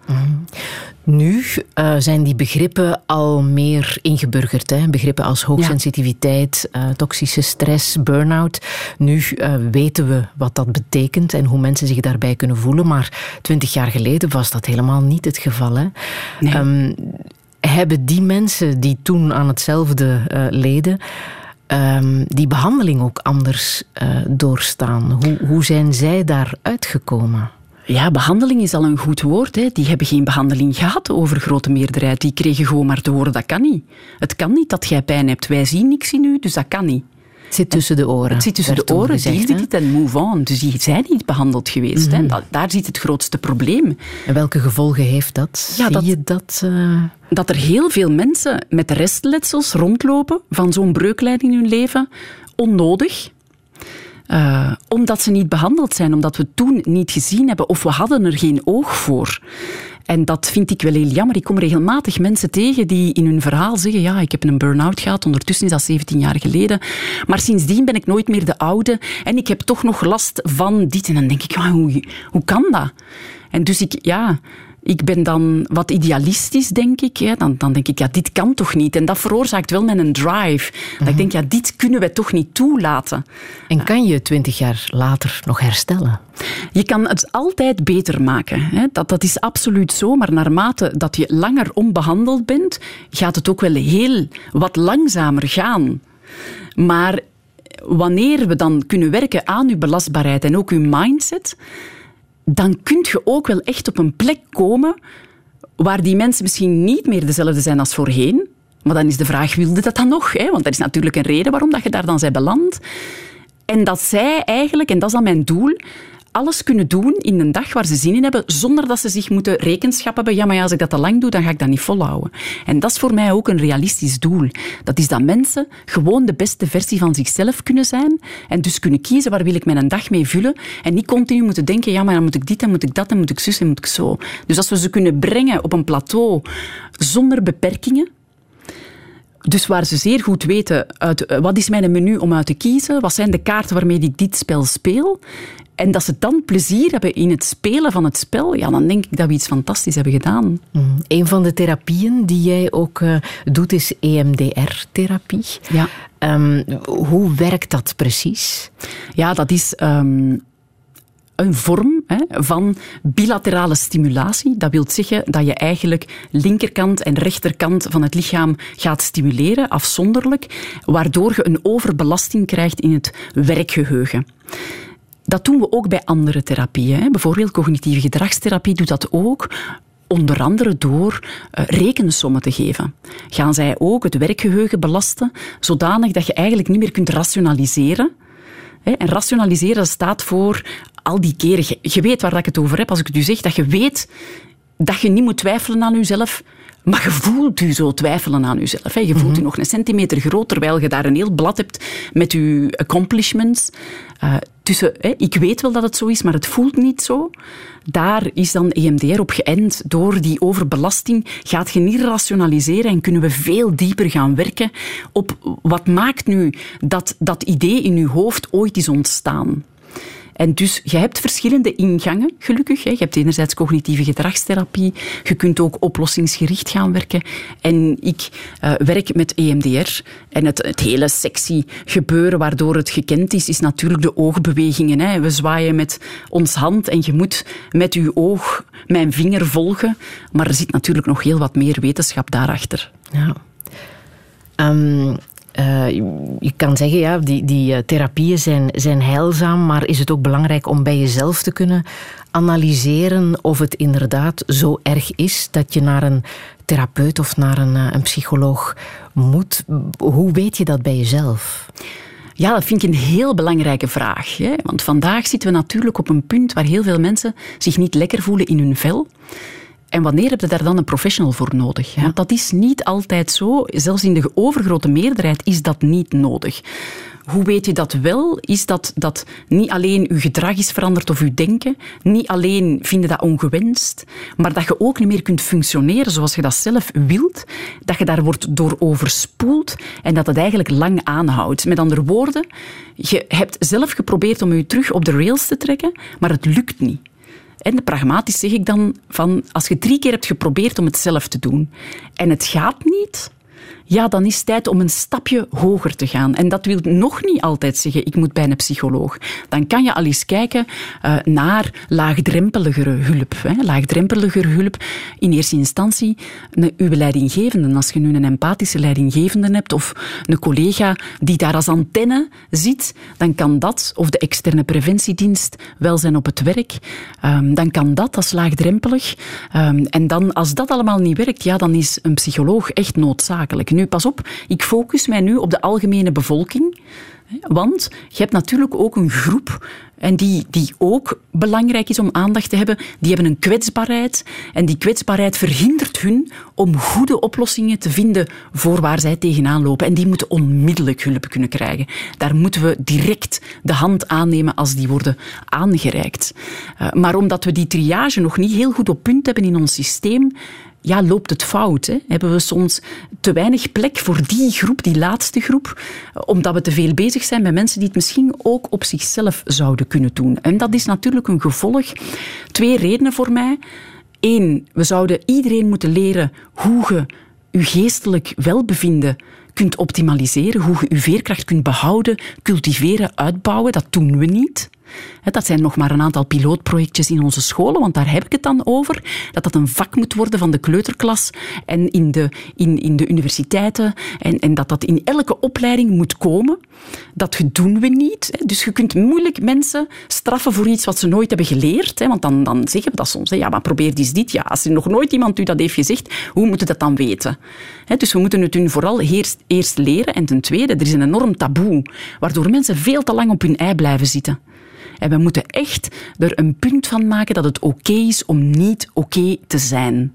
Nu eh, zijn die begrippen al meer ingeburgerd. Hè? Begrippen als hoogsensitiviteit, eh, toxische stress, burn-out. Nu eh, weten we wat dat betekent en hoe mensen zich daarbij kunnen voelen. Maar twintig jaar geleden was dat helemaal niet het geval. Hè? Nee. Ehm, hebben die mensen die toen aan hetzelfde leden, ehm, die behandeling ook anders doorstaan? Hoe, hoe zijn zij daar uitgekomen? Ja, behandeling is al een goed woord. Hè. Die hebben geen behandeling gehad over grote meerderheid. Die kregen gewoon maar te horen, dat kan niet. Het kan niet dat jij pijn hebt. Wij zien niks in u, dus dat kan niet. Het zit tussen de oren. Het zit tussen de oren, gezegd, deal hè? with it en move on. Dus die zijn niet behandeld geweest. hè. Dat- daar zit het grootste probleem. En welke gevolgen heeft dat? Ja, Zie dat- je dat? eh, dat er heel veel mensen met restletsels rondlopen van zo'n breuklijn in hun leven, onnodig. Eh, omdat ze niet behandeld zijn, omdat we toen niet gezien hebben of we hadden er geen oog voor. En dat vind ik wel heel jammer. Ik kom regelmatig mensen tegen die in hun verhaal zeggen: Ja, ik heb een burn-out gehad. Ondertussen is dat 17 jaar geleden. Maar sindsdien ben ik nooit meer de oude. En ik heb toch nog last van dit. En dan denk ik: ja, hoe, hoe kan dat? En dus ik, ja, ik ben dan wat idealistisch, denk ik. Hè. Dan, dan denk ik, ja, dit kan toch niet? En dat veroorzaakt wel met een drive. Dat ik denk, ja, dit kunnen we toch niet toelaten. En kan je twintig jaar later nog herstellen? Je kan het altijd beter maken. Hè. Dat, dat is absoluut zo. Maar naarmate dat je langer onbehandeld bent, gaat het ook wel heel wat langzamer gaan. Maar wanneer we dan kunnen werken aan uw belastbaarheid en ook uw mindset, dan kun je ook wel echt op een plek komen waar die mensen misschien niet meer dezelfde zijn als voorheen. Maar dan is de vraag, wilde dat dan nog? Hè? Want er is natuurlijk een reden waarom dat je daar dan bent beland. En dat zij eigenlijk, en dat is dan mijn doel, alles kunnen doen in een dag waar ze zin in hebben, zonder dat ze zich moeten rekenschap hebben. Ja, maar ja, als ik dat te lang doe, dan ga ik dat niet volhouden. En dat is voor mij ook een realistisch doel. Dat is dat mensen gewoon de beste versie van zichzelf kunnen zijn en dus kunnen kiezen waar wil ik mijn dag mee vullen en niet continu moeten denken, ja, maar dan moet ik dit, dan moet ik dat, dan moet ik zus en moet ik zo. Dus als we ze kunnen brengen op een plateau zonder beperkingen, dus waar ze zeer goed weten uit, eh, wat is mijn menu om uit te kiezen, wat zijn de kaarten waarmee ik dit spel speel, en dat ze dan plezier hebben in het spelen van het spel, ja, dan denk ik dat we iets fantastisch hebben gedaan. Mm. Een van de therapieën die jij ook eh, doet is EMDR-therapie. Ja. Ehm, hoe werkt dat precies? Ja, dat is ehm, een vorm hè, van bilaterale stimulatie. Dat wil zeggen dat je eigenlijk linkerkant en rechterkant van het lichaam gaat stimuleren, afzonderlijk, waardoor je een overbelasting krijgt in het werkgeheugen. Dat doen we ook bij andere therapieën. Hè. Bijvoorbeeld cognitieve gedragstherapie doet dat ook. Onder andere door eh, rekensommen te geven. Gaan zij ook het werkgeheugen belasten, zodanig dat je eigenlijk niet meer kunt rationaliseren. Hè, En rationaliseren staat voor al die keren. Je- Je weet waar ik het over heb als ik het u zeg, dat je weet dat je niet moet twijfelen aan jezelf, maar je voelt u zo twijfelen aan jezelf. hè. Je voelt u nog een centimeter groot, terwijl je daar een heel blad hebt met je accomplishments. Eh, tussen, hè, ik weet wel dat het zo is, maar het voelt niet zo. Daar is dan EMDR op geënt. Door die overbelasting gaat je niet rationaliseren en kunnen we veel dieper gaan werken op wat maakt nu dat dat idee in je hoofd ooit is ontstaan. En dus je hebt verschillende ingangen, gelukkig. Hè. Je hebt enerzijds cognitieve gedragstherapie. Je kunt ook oplossingsgericht gaan werken. En ik eh, werk met EMDR. En het, het hele sexy gebeuren waardoor het gekend is, is natuurlijk de oogbewegingen. Hè. We zwaaien met ons hand en je moet met je oog mijn vinger volgen. Maar er zit natuurlijk nog heel wat meer wetenschap daarachter. Ja. Ehm, eh, je kan zeggen, ja, die, die eh, therapieën zijn, zijn heilzaam, maar is het ook belangrijk om bij jezelf te kunnen analyseren of het inderdaad zo erg is dat je naar een therapeut of naar een, eh, een psycholoog moet? Hoe weet je dat bij jezelf? Ja, dat vind ik een heel belangrijke vraag. Hè? Want vandaag zitten we natuurlijk op een punt waar heel veel mensen zich niet lekker voelen in hun vel. En wanneer heb je daar dan een professional voor nodig? Want dat is niet altijd zo. Zelfs in de overgrote meerderheid is dat niet nodig. Hoe weet je dat wel? Is dat dat niet alleen je gedrag is veranderd of je denken, niet alleen vinden dat ongewenst, maar dat je ook niet meer kunt functioneren zoals je dat zelf wilt, dat je daar wordt door overspoeld en dat het eigenlijk lang aanhoudt. Met andere woorden, je hebt zelf geprobeerd om je terug op de rails te trekken, maar het lukt niet. En pragmatisch zeg ik dan van, als je drie keer hebt geprobeerd om het zelf te doen en het gaat niet, ja, dan is het tijd om een stapje hoger te gaan. En dat wil nog niet altijd zeggen, ik moet bij een psycholoog. Dan kan je al eens kijken uh, naar laagdrempeligere hulp. Hè. Laagdrempeligere hulp in eerste instantie uw leidinggevende. Als je nu een empathische leidinggevende hebt of een collega die daar als antenne zit, dan kan dat, of de externe preventiedienst, welzijn op het werk, um, dan kan dat als laagdrempelig. Um, en dan, als dat allemaal niet werkt, ja, dan is een psycholoog echt noodzakelijk. Nu, pas op, ik focus mij nu op de algemene bevolking. Want je hebt natuurlijk ook een groep en die, die ook belangrijk is om aandacht te hebben. Die hebben een kwetsbaarheid en die kwetsbaarheid verhindert hun om goede oplossingen te vinden voor waar zij tegenaan lopen. En die moeten onmiddellijk hulp kunnen krijgen. Daar moeten we direct de hand aannemen als die worden aangereikt. Uh, maar omdat we die triage nog niet heel goed op punt hebben in ons systeem, ja, loopt het fout? Hè? Hebben we soms te weinig plek voor die groep, die laatste groep, omdat we te veel bezig zijn met mensen die het misschien ook op zichzelf zouden kunnen doen? En dat is natuurlijk een gevolg. Twee redenen voor mij. Eén, we zouden iedereen moeten leren hoe je je geestelijk welbevinden kunt optimaliseren, hoe je je veerkracht kunt behouden, cultiveren, uitbouwen. Dat doen we niet. Dat zijn nog maar een aantal pilootprojectjes in onze scholen, want daar heb ik het dan over. Dat dat een vak moet worden van de kleuterklas en in de, in, in de universiteiten. En, en dat dat in elke opleiding moet komen. Dat doen we niet. Dus je kunt moeilijk mensen straffen voor iets wat ze nooit hebben geleerd. Want dan, dan zeggen we dat soms. Ja, maar probeer eens dit. Ja, als er nog nooit iemand u dat heeft gezegd, hoe moet je dat dan weten? Dus we moeten het hun vooral eerst, eerst leren. En ten tweede, er is een enorm taboe, waardoor mensen veel te lang op hun ei blijven zitten. En we moeten echt er een punt van maken dat het oké is om niet oké te zijn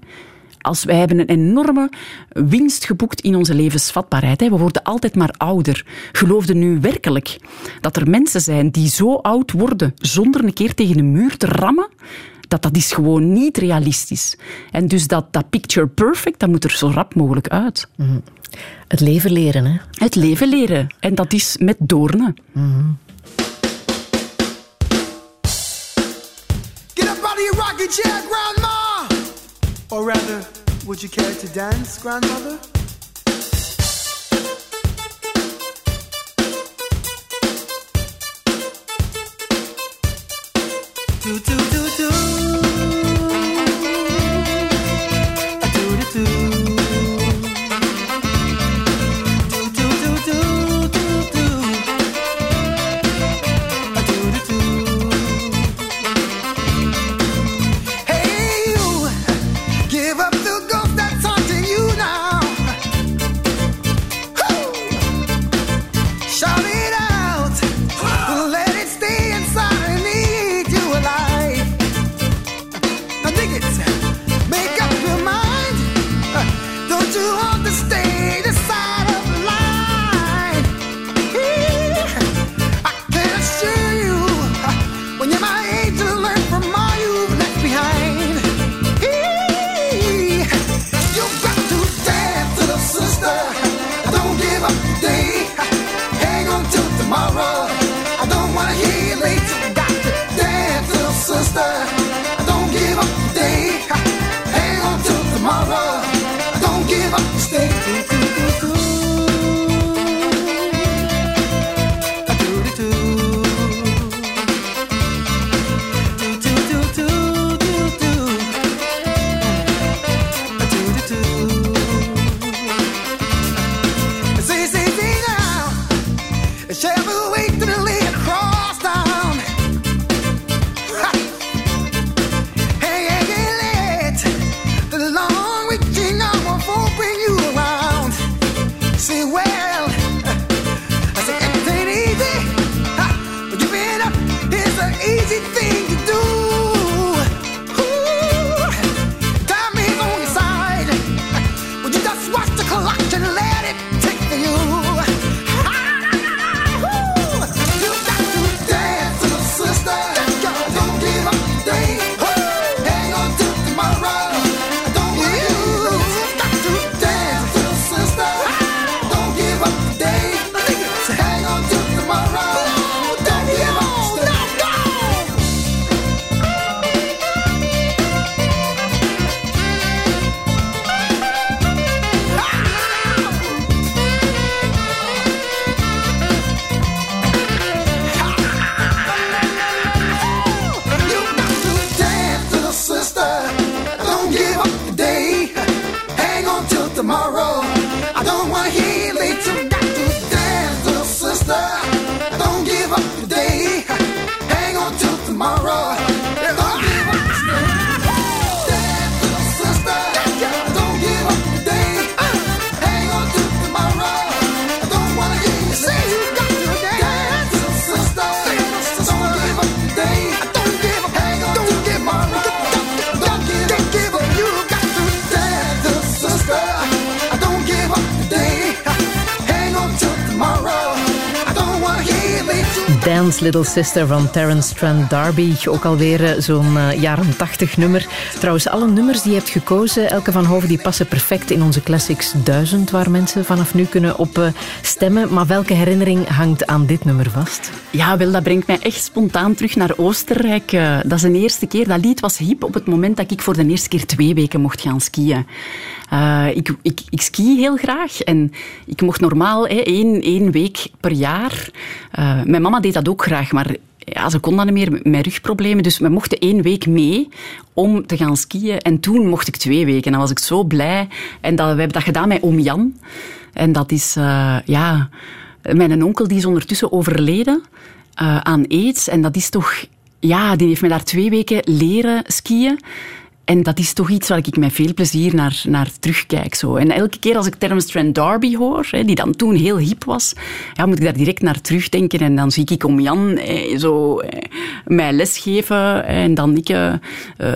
als wij hebben een enorme winst geboekt in onze levensvatbaarheid. We worden altijd maar ouder. Geloofde nu werkelijk dat er mensen zijn die zo oud worden zonder een keer tegen een muur te rammen? Dat dat is gewoon niet realistisch. En dus dat, dat picture perfect, dat moet er zo rap mogelijk uit. Mm Het leven leren, hè? Het leven leren. En dat is met doornen. Mm rocking chair, Grandma? Or rather, would you care to dance, Grandmother? Do, do, do. Little Sister van Terence Trent D'Arby. Ook alweer eh, zo'n uh, jaren tachtig nummer. Trouwens, alle nummers die je hebt gekozen, Elke van Hoven, die passen perfect in onze Classics 1000, waar mensen vanaf nu kunnen op uh, stemmen. Maar welke herinnering hangt aan dit nummer vast? Ja, wel, dat brengt mij echt spontaan terug naar Oostenrijk. dat is de eerste keer. Dat lied was hip op het moment dat ik voor de eerste keer twee weken mocht gaan skiën. Ik, ik, ik, ski heel graag en ik mocht normaal één, één week per jaar. Uh, mijn mama deed dat ook graag, maar ja, ze kon dat niet meer met rugproblemen. Dus we mochten één week mee om te gaan skiën. En toen mocht ik twee weken. En dan was ik zo blij. En dat, we hebben dat gedaan met oom Jan. En dat is, uh, ja... Mijn onkel die is ondertussen overleden aan aids. En dat is toch... Ja, die heeft mij daar twee weken leren skiën. En dat is toch iets waar ik met veel plezier naar, naar terugkijk. Zo. En elke keer als ik Terence Trent D'Arby hoor, hè, die dan toen heel hip was, ja, moet ik daar direct naar terugdenken. En dan zie ik om Jan eh, zo eh, mij lesgeven en dan ik eh,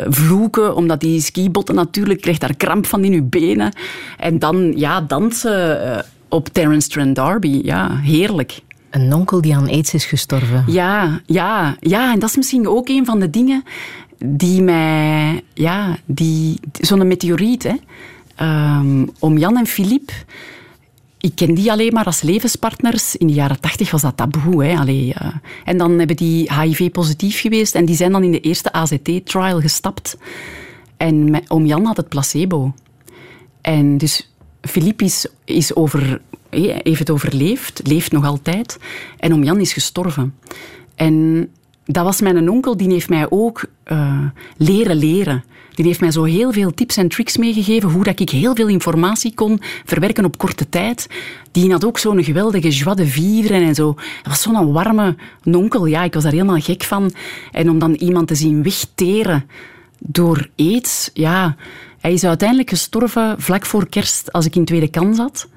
vloeken, omdat die skibotten natuurlijk, krijgt daar kramp van in uw benen. En dan ja, dansen eh, op Terence Trent D'Arby. Ja, heerlijk. Een onkel die aan aids is gestorven. Ja, ja, ja, en dat is misschien ook een van de dingen die mij, ja, die, zo'n meteoriet, hè. Um, om Jan en Filip, ik ken die alleen maar als levenspartners. In de jaren tachtig was dat taboe. Hè. Allee, uh, en dan hebben die HIV-positief geweest en die zijn dan in de eerste AZT-trial gestapt. En oom Jan had het placebo. En dus Filip is, is over, heeft het overleefd, leeft nog altijd. En oom Jan is gestorven. En dat was mijn onkel, die heeft mij ook uh, leren leren. Die heeft mij zo heel veel tips en tricks meegegeven, hoe dat ik heel veel informatie kon verwerken op korte tijd. Die had ook zo'n geweldige joie de en zo. Dat was zo'n warme onkel, ja, ik was daar helemaal gek van. En om dan iemand te zien wegteren door aids, ja... Hij is uiteindelijk gestorven vlak voor kerst, als ik in tweede kans zat.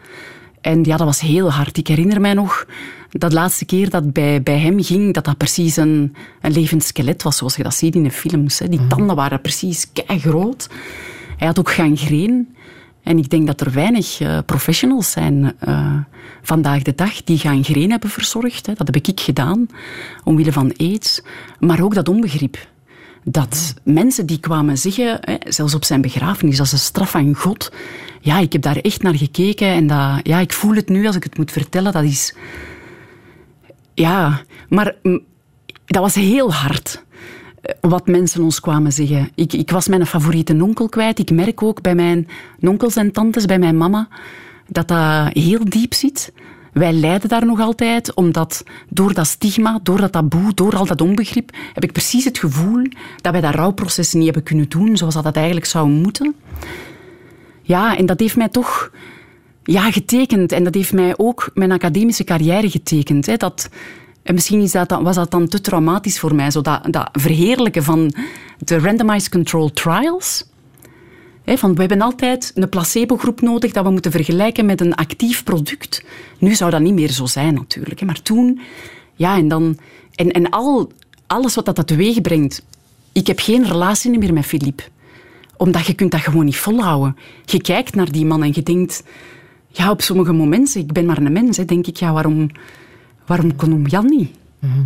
En ja, dat was heel hard. Ik herinner mij nog dat laatste keer dat bij, bij hem ging, dat dat precies een, een levend skelet was, zoals je dat ziet in de films. Hè. Die mhm. tanden waren precies groot. Hij had ook gangreen. En ik denk dat er weinig uh, professionals zijn uh, vandaag de dag die gangreen hebben verzorgd. Hè. Dat heb ik gedaan, omwille van aids. Maar ook dat onbegrip. Dat mensen die kwamen zeggen, hè, zelfs op zijn begrafenis, als een straf van God. Ja, ik heb daar echt naar gekeken en dat, ja, ik voel het nu als ik het moet vertellen. Dat is, ja, maar mm, dat was heel hard eh, wat mensen ons kwamen zeggen. Ik, ik was mijn favoriete onkel kwijt. Ik merk ook bij mijn onkels en tantes, bij mijn mama, dat dat heel diep zit. Wij lijden daar nog altijd, omdat door dat stigma, door dat taboe, door al dat onbegrip, heb ik precies het gevoel dat wij dat rouwproces niet hebben kunnen doen zoals dat, dat eigenlijk zou moeten. Ja, en dat heeft mij toch ja, getekend. En dat heeft mij ook mijn academische carrière getekend. Hè. Dat, en misschien is dat, was dat dan te traumatisch voor mij, zo dat, verheerlijken van de randomized control trials. Van, we hebben altijd een placebo-groep nodig dat we moeten vergelijken met een actief product. Nu zou dat niet meer zo zijn, natuurlijk. Maar toen, ja, en dan... En, en al, alles wat dat teweeg brengt. Ik heb geen relatie meer met Philippe. Omdat je kunt dat gewoon niet volhouden. Je kijkt naar die man en je denkt ja, op sommige momenten, ik ben maar een mens, hè, denk ik, ja, waarom, waarom kon hem Jan niet? Mhm.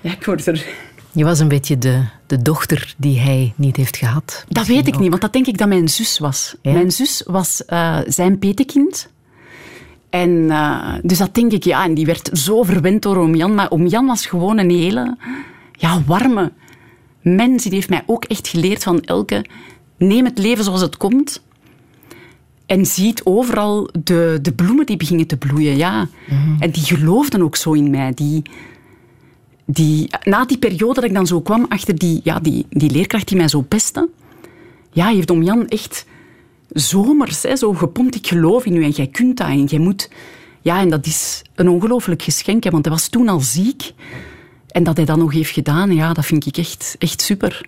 Ja, ik word er... Je was een beetje de, de dochter die hij niet heeft gehad. Dat weet ik niet, want dat denk ik dat mijn zus was. Mijn zus was uh, zijn petekind. En uh, dus dat denk ik, ja, en die werd zo verwend door oom Jan. Maar oom Jan was gewoon een hele ja, warme mens. Die heeft mij ook echt geleerd van Elke, neem het leven zoals het komt. En ziet overal de, de bloemen die beginnen te bloeien. Ja. Mhm. En die geloofden ook zo in mij. Die, die, na die periode dat ik dan zo kwam achter die, ja, die, die leerkracht die mij zo pestte, ja, heeft om Jan echt zomers hè, zo gepompt. Ik geloof in u en jij kunt dat en jij moet... Ja, en dat is een ongelooflijk geschenk, want hij was toen al ziek. En dat hij dat nog heeft gedaan, ja, dat vind ik echt, echt super.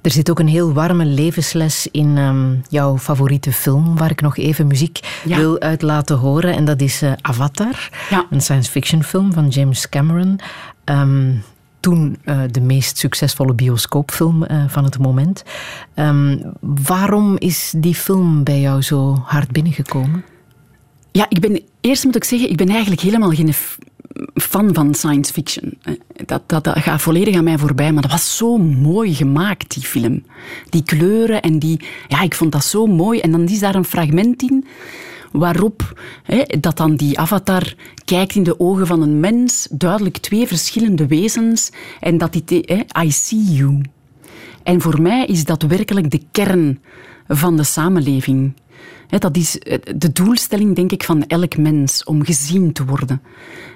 Er zit ook een heel warme levensles in um, jouw favoriete film, waar ik nog even muziek wil uit laten horen. En dat is uh, Avatar, ja. een science fiction film van James Cameron. Um, toen uh, de meest succesvolle bioscoopfilm uh, van het moment. Um, waarom is die film bij jou zo hard binnengekomen? Ja, ik ben, eerst moet ik zeggen, ik ben eigenlijk helemaal geen fan van science fiction. Eh, Dat, dat, dat gaat volledig aan mij voorbij, maar dat was zo mooi gemaakt, die film. Die kleuren en die... Ja, ik vond dat zo mooi. En dan is daar een fragment in waarop hè, dat dan die avatar kijkt in de ogen van een mens, duidelijk twee verschillende wezens, en dat die... Hè, I see you. En voor mij is dat werkelijk de kern van de samenleving. Dat is eh, de doelstelling, denk ik, van elk mens, om gezien te worden.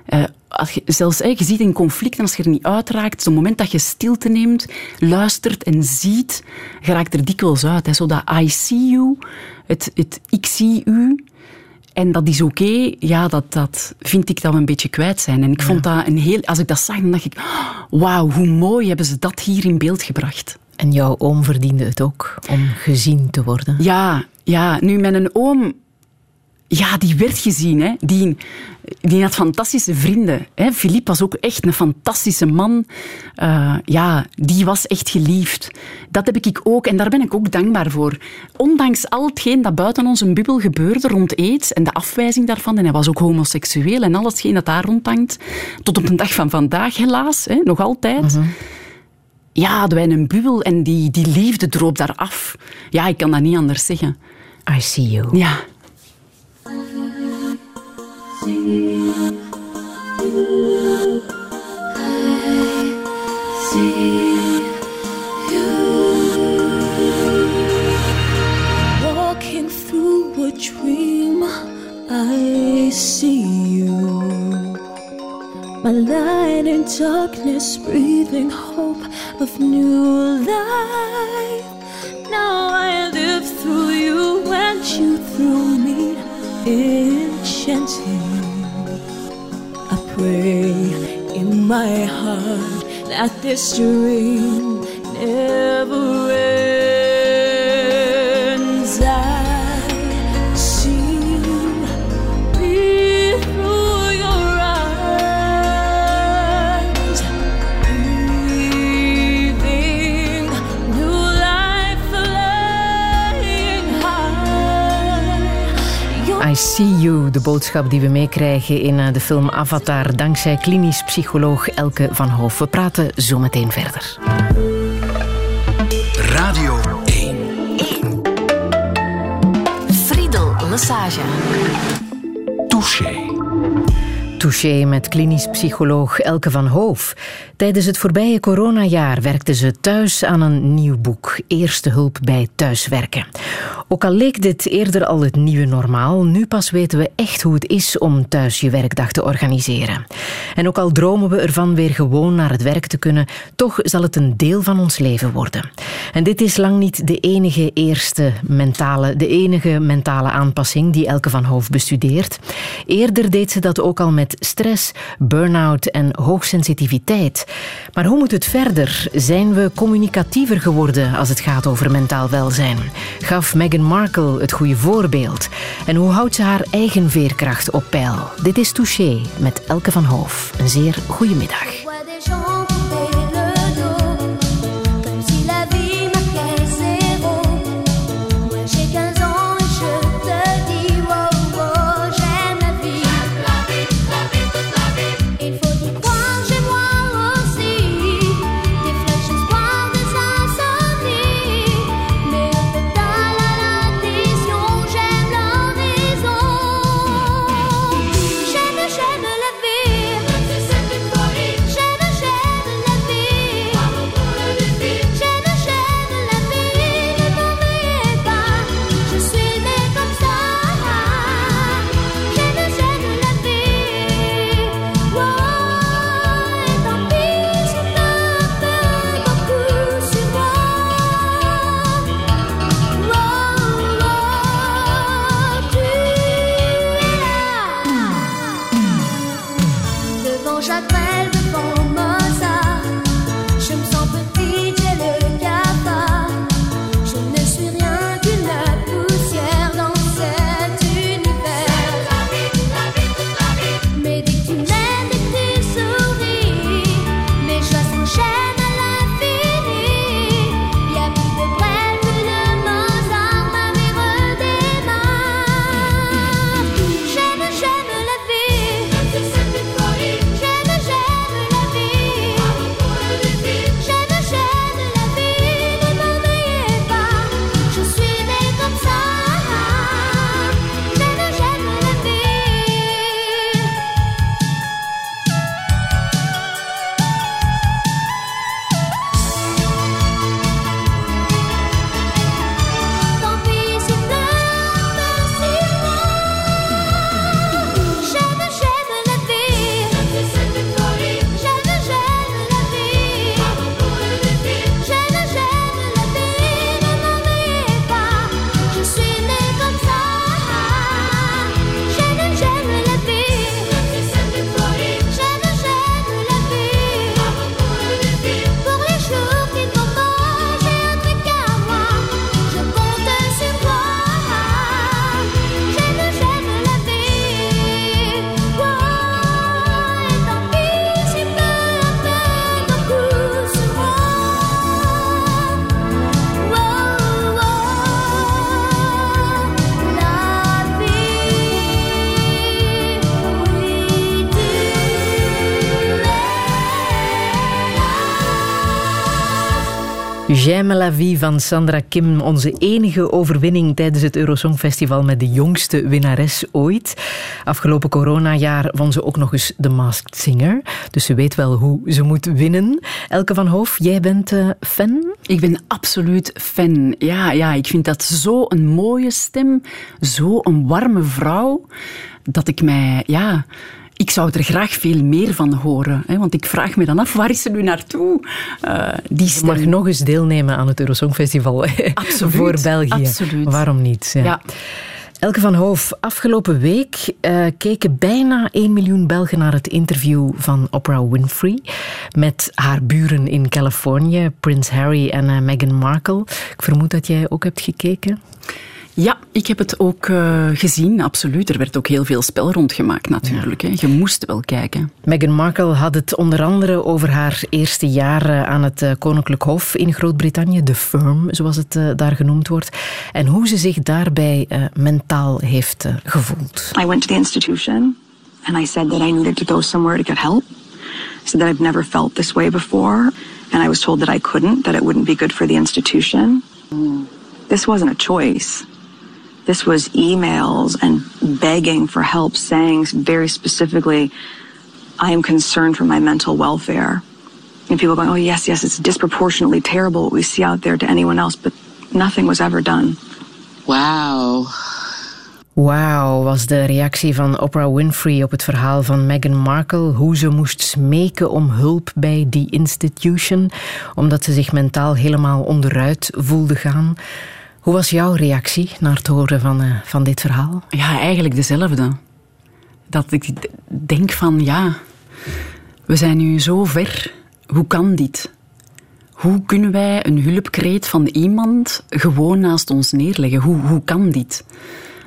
Eh, als je, zelfs, je ziet een conflict en als je er niet uitraakt, op het moment dat je stilte neemt, luistert en ziet, je raakt er dikwijls uit. Hè, zo dat I see you, het, het ik zie u, en dat is oké, ja, dat, dat vind ik dat we een beetje kwijt zijn. En ik vond dat een heel... Als ik dat zag, dan dacht ik, wauw, hoe mooi hebben ze dat hier in beeld gebracht. En jouw oom verdiende het ook om gezien te worden. Ja, ja. Nu, mijn oom... Ja, die werd gezien. Hè. Die, die had fantastische vrienden. Hè. Philippe was ook echt een fantastische man. Eh, ja, die was echt geliefd. Dat heb ik ook en daar ben ik ook dankbaar voor. Ondanks al hetgeen dat buiten onze bubbel gebeurde rond aids en de afwijzing daarvan, en hij was ook homoseksueel en alles dat daar rondhangt, tot op de dag van vandaag helaas, hè, nog altijd. Ja, hadden wij een bubbel en die, die liefde droop daar af. Ja, ik kan dat niet anders zeggen. I see you. Ja. Now I live through you and you through me, enchanting. I pray in my heart that this dream never ends. I see you, de boodschap die we meekrijgen in eh, de film Avatar, dankzij klinisch psycholoog Elke van Hoof. We praten zo meteen verder. Radio 1. Friedel Lassage. Touché. Touché met klinisch psycholoog Elke van Hoof. Tijdens het voorbije coronajaar werkte ze thuis aan een nieuw boek. Eerste hulp bij thuiswerken. Ook al leek dit eerder al het nieuwe normaal, nu pas weten we echt hoe het is om thuis je werkdag te organiseren. En ook al dromen we ervan weer gewoon naar het werk te kunnen, toch zal het een deel van ons leven worden. En dit is lang niet de enige eerste mentale, de enige mentale aanpassing die Elke van Hoof bestudeert. Eerder deed ze dat ook al met stress, burn-out en hoogsensitiviteit. Maar hoe moet het verder? Zijn we communicatiever geworden als het gaat over mentaal welzijn? Gaf Meghan Markle het goede voorbeeld? En hoe houdt ze haar eigen veerkracht op peil? Dit is Touché met Elke van Hoof. Een zeer goede middag. J'aime la vie van Sandra Kim, onze enige overwinning tijdens het Eurosongfestival met de jongste winnares ooit. Afgelopen coronajaar won ze ook nog eens de Masked Singer, dus ze weet wel hoe ze moet winnen. Elke van Hoof, jij bent uh, fan? Ik ben absoluut fan. Ja, ja, ik vind dat zo een mooie stem, zo een warme vrouw, dat ik mij, ja ik zou er graag veel meer van horen. Hè, want ik vraag me dan af, waar is ze nu naartoe? Uh, die stem... Je mag nog eens deelnemen aan het Eurosongfestival absoluut, voor België. Absoluut. Waarom niet? Ja. ja. Elke van Hoof, afgelopen week uh, keken bijna 1 miljoen Belgen naar het interview van Oprah Winfrey met haar buren in Californië, Prins Harry en uh, Meghan Markle. Ik vermoed dat jij ook hebt gekeken. Ja, ik heb het ook uh, gezien, absoluut. Er werd ook heel veel spel rondgemaakt natuurlijk. Ja. Hè. Je moest wel kijken. Meghan Markle had het onder andere over haar eerste jaar aan het uh, Koninklijk Hof in Groot-Brittannië, de firm, zoals het uh, daar genoemd wordt, en hoe ze zich daarbij mentaal heeft gevoeld. I went to the institution and I said that I needed to go somewhere to get help. I said that I've never felt this way before and I was told that I couldn't, that it wouldn't be good for the institution. This wasn't a choice. This was emails and begging for help, saying very specifically, I am concerned for my mental welfare. And people going, oh, yes, yes, it's disproportionately terrible what we see out there to anyone else, but nothing was ever done. Wow. Wauw, was de reactie van Oprah Winfrey op het verhaal van Meghan Markle. Hoe ze moest smeken om hulp bij die institution, omdat ze zich mentaal helemaal onderuit voelde gaan. Hoe was jouw reactie naar het horen van, uh, van dit verhaal? Ja, eigenlijk dezelfde. Dat ik denk van ja, we zijn nu zo ver. Hoe kan dit? Hoe kunnen wij een hulpkreet van iemand gewoon naast ons neerleggen? Hoe, hoe kan dit?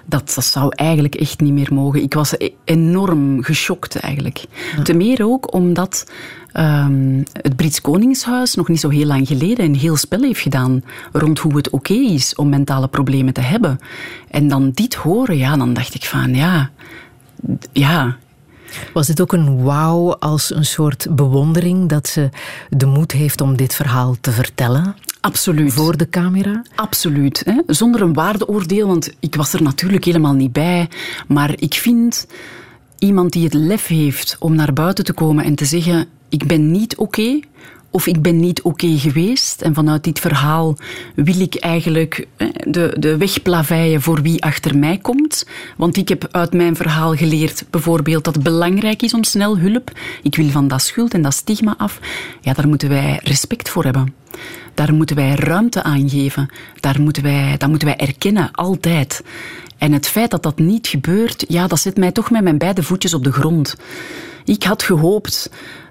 Dat, dat zou eigenlijk echt niet meer mogen. Ik was e-, enorm geschokt eigenlijk. Ja. Ten meer ook omdat um, het Brits Koningshuis nog niet zo heel lang geleden een heel spel heeft gedaan rond hoe het oké okay is om mentale problemen te hebben. En dan dit horen, ja, dan dacht ik van ja, ja, was dit ook een wauw als een soort bewondering dat ze de moed heeft om dit verhaal te vertellen? Absoluut. Voor de camera? Absoluut. Hè? Zonder een waardeoordeel, want ik was er natuurlijk helemaal niet bij. Maar ik vind iemand die het lef heeft om naar buiten te komen en te zeggen: Ik ben niet oké. of ik ben niet oké geweest. En vanuit dit verhaal wil ik eigenlijk de, de weg plaveien voor wie achter mij komt. Want ik heb uit mijn verhaal geleerd bijvoorbeeld dat het belangrijk is om snel hulp. Ik wil van dat schuld en dat stigma af. Ja, daar moeten wij respect voor hebben. Daar moeten wij ruimte aan geven. Daar moeten wij, dat moeten wij erkennen, altijd. En het feit dat dat niet gebeurt, ja, dat zet mij toch met mijn beide voetjes op de grond. Ik had gehoopt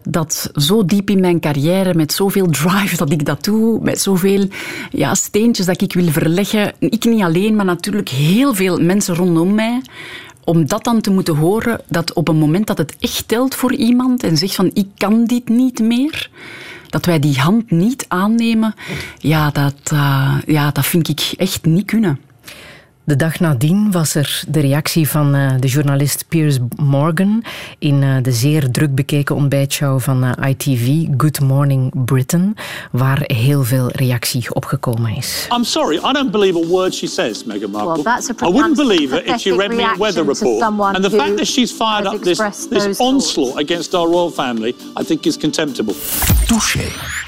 dat zo diep in mijn carrière, met zoveel drive dat ik dat doe, met zoveel ja, steentjes dat ik wil verleggen, ik niet alleen, maar natuurlijk heel veel mensen rondom mij, om dat dan te moeten horen, dat op een moment dat het echt telt voor iemand en zegt van ik kan dit niet meer, dat wij die hand niet aannemen, ja, dat, uh, ja, dat vind ik echt niet kunnen. De dag nadien was er de reactie van uh, de journalist Piers Morgan in uh, de zeer druk bekeken ontbijtshow van uh, ITV, Good Morning Britain, waar heel veel reactie op gekomen is. I'm sorry, I don't believe a word she says, Meghan Markle. Well, that's a I wouldn't believe it if she read me a weather report. And the fact that she's fired up this, this onslaught against our royal family, I think is contemptible. Touché.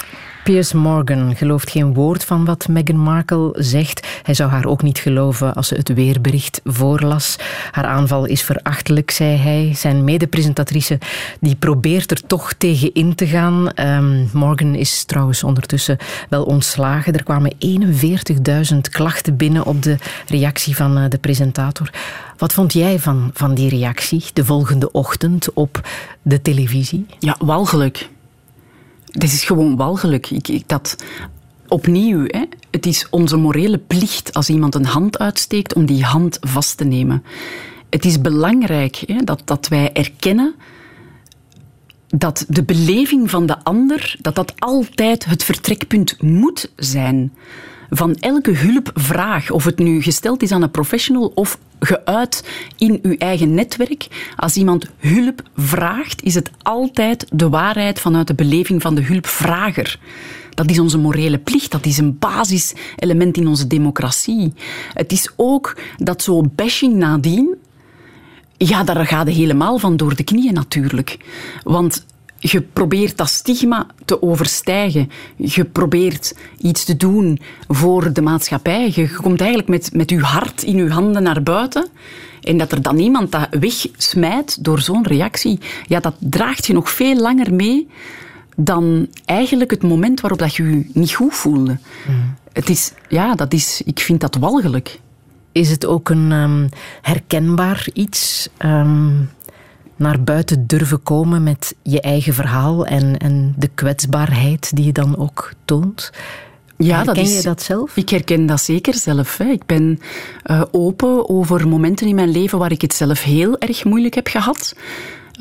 Piers Morgan gelooft geen woord van wat Meghan Markle zegt. Hij zou haar ook niet geloven als ze het weerbericht voorlas. Haar aanval is verachtelijk, zei hij. Zijn medepresentatrice die probeert er toch tegen in te gaan. Um, Morgan is trouwens ondertussen wel ontslagen. Er kwamen 41.000 klachten binnen op de reactie van uh, de presentator. Wat vond jij van, van die reactie de volgende ochtend op de televisie? Ja, walgelijk. Dit is gewoon walgelijk. Ik, ik, dat, opnieuw, hè, het is onze morele plicht als iemand een hand uitsteekt om die hand vast te nemen. Het is belangrijk hè, dat, dat wij erkennen dat de beleving van de ander dat dat altijd het vertrekpunt moet zijn. Van elke hulpvraag, of het nu gesteld is aan een professional of geuit in uw eigen netwerk. Als iemand hulp vraagt, is het altijd de waarheid vanuit de beleving van de hulpvrager. Dat is onze morele plicht, dat is een basiselement in onze democratie. Het is ook dat zo bashing nadien, ja, daar gaat het helemaal van door de knieën natuurlijk. Want je probeert dat stigma te overstijgen. Je probeert iets te doen voor de maatschappij. Je komt eigenlijk met, met je hart in je handen naar buiten. En dat er dan iemand dat wegsmijt door zo'n reactie, ja, dat draagt je nog veel langer mee dan eigenlijk het moment waarop dat je je niet goed voelde. Mm. Het is, ja, dat is, ik vind dat walgelijk. Is het ook een um, herkenbaar iets? Um, naar buiten durven komen met je eigen verhaal en, en de kwetsbaarheid die je dan ook toont? Ja, herken dat is, je dat zelf? Ik herken dat zeker zelf. Hè. Ik ben uh, open over momenten in mijn leven waar ik het zelf heel erg moeilijk heb gehad.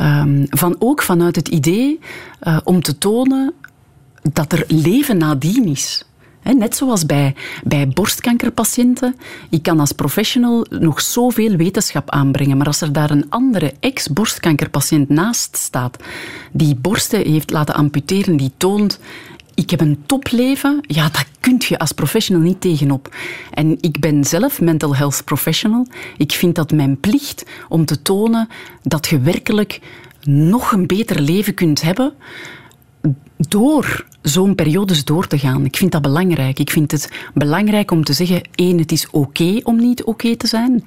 Um, van ook vanuit het idee uh, om te tonen dat er leven nadien is. Net zoals bij, bij borstkankerpatiënten. Ik kan als professional nog zoveel wetenschap aanbrengen. Maar als er daar een andere ex-borstkankerpatiënt naast staat, die borsten heeft laten amputeren, die toont ik heb een topleven, ja, dat kun je als professional niet tegenop. En ik ben zelf mental health professional. Ik vind dat mijn plicht om te tonen dat je werkelijk nog een beter leven kunt hebben door zo'n periodes door te gaan. Ik vind dat belangrijk. Ik vind het belangrijk om te zeggen, één, het is oké om niet oké te zijn.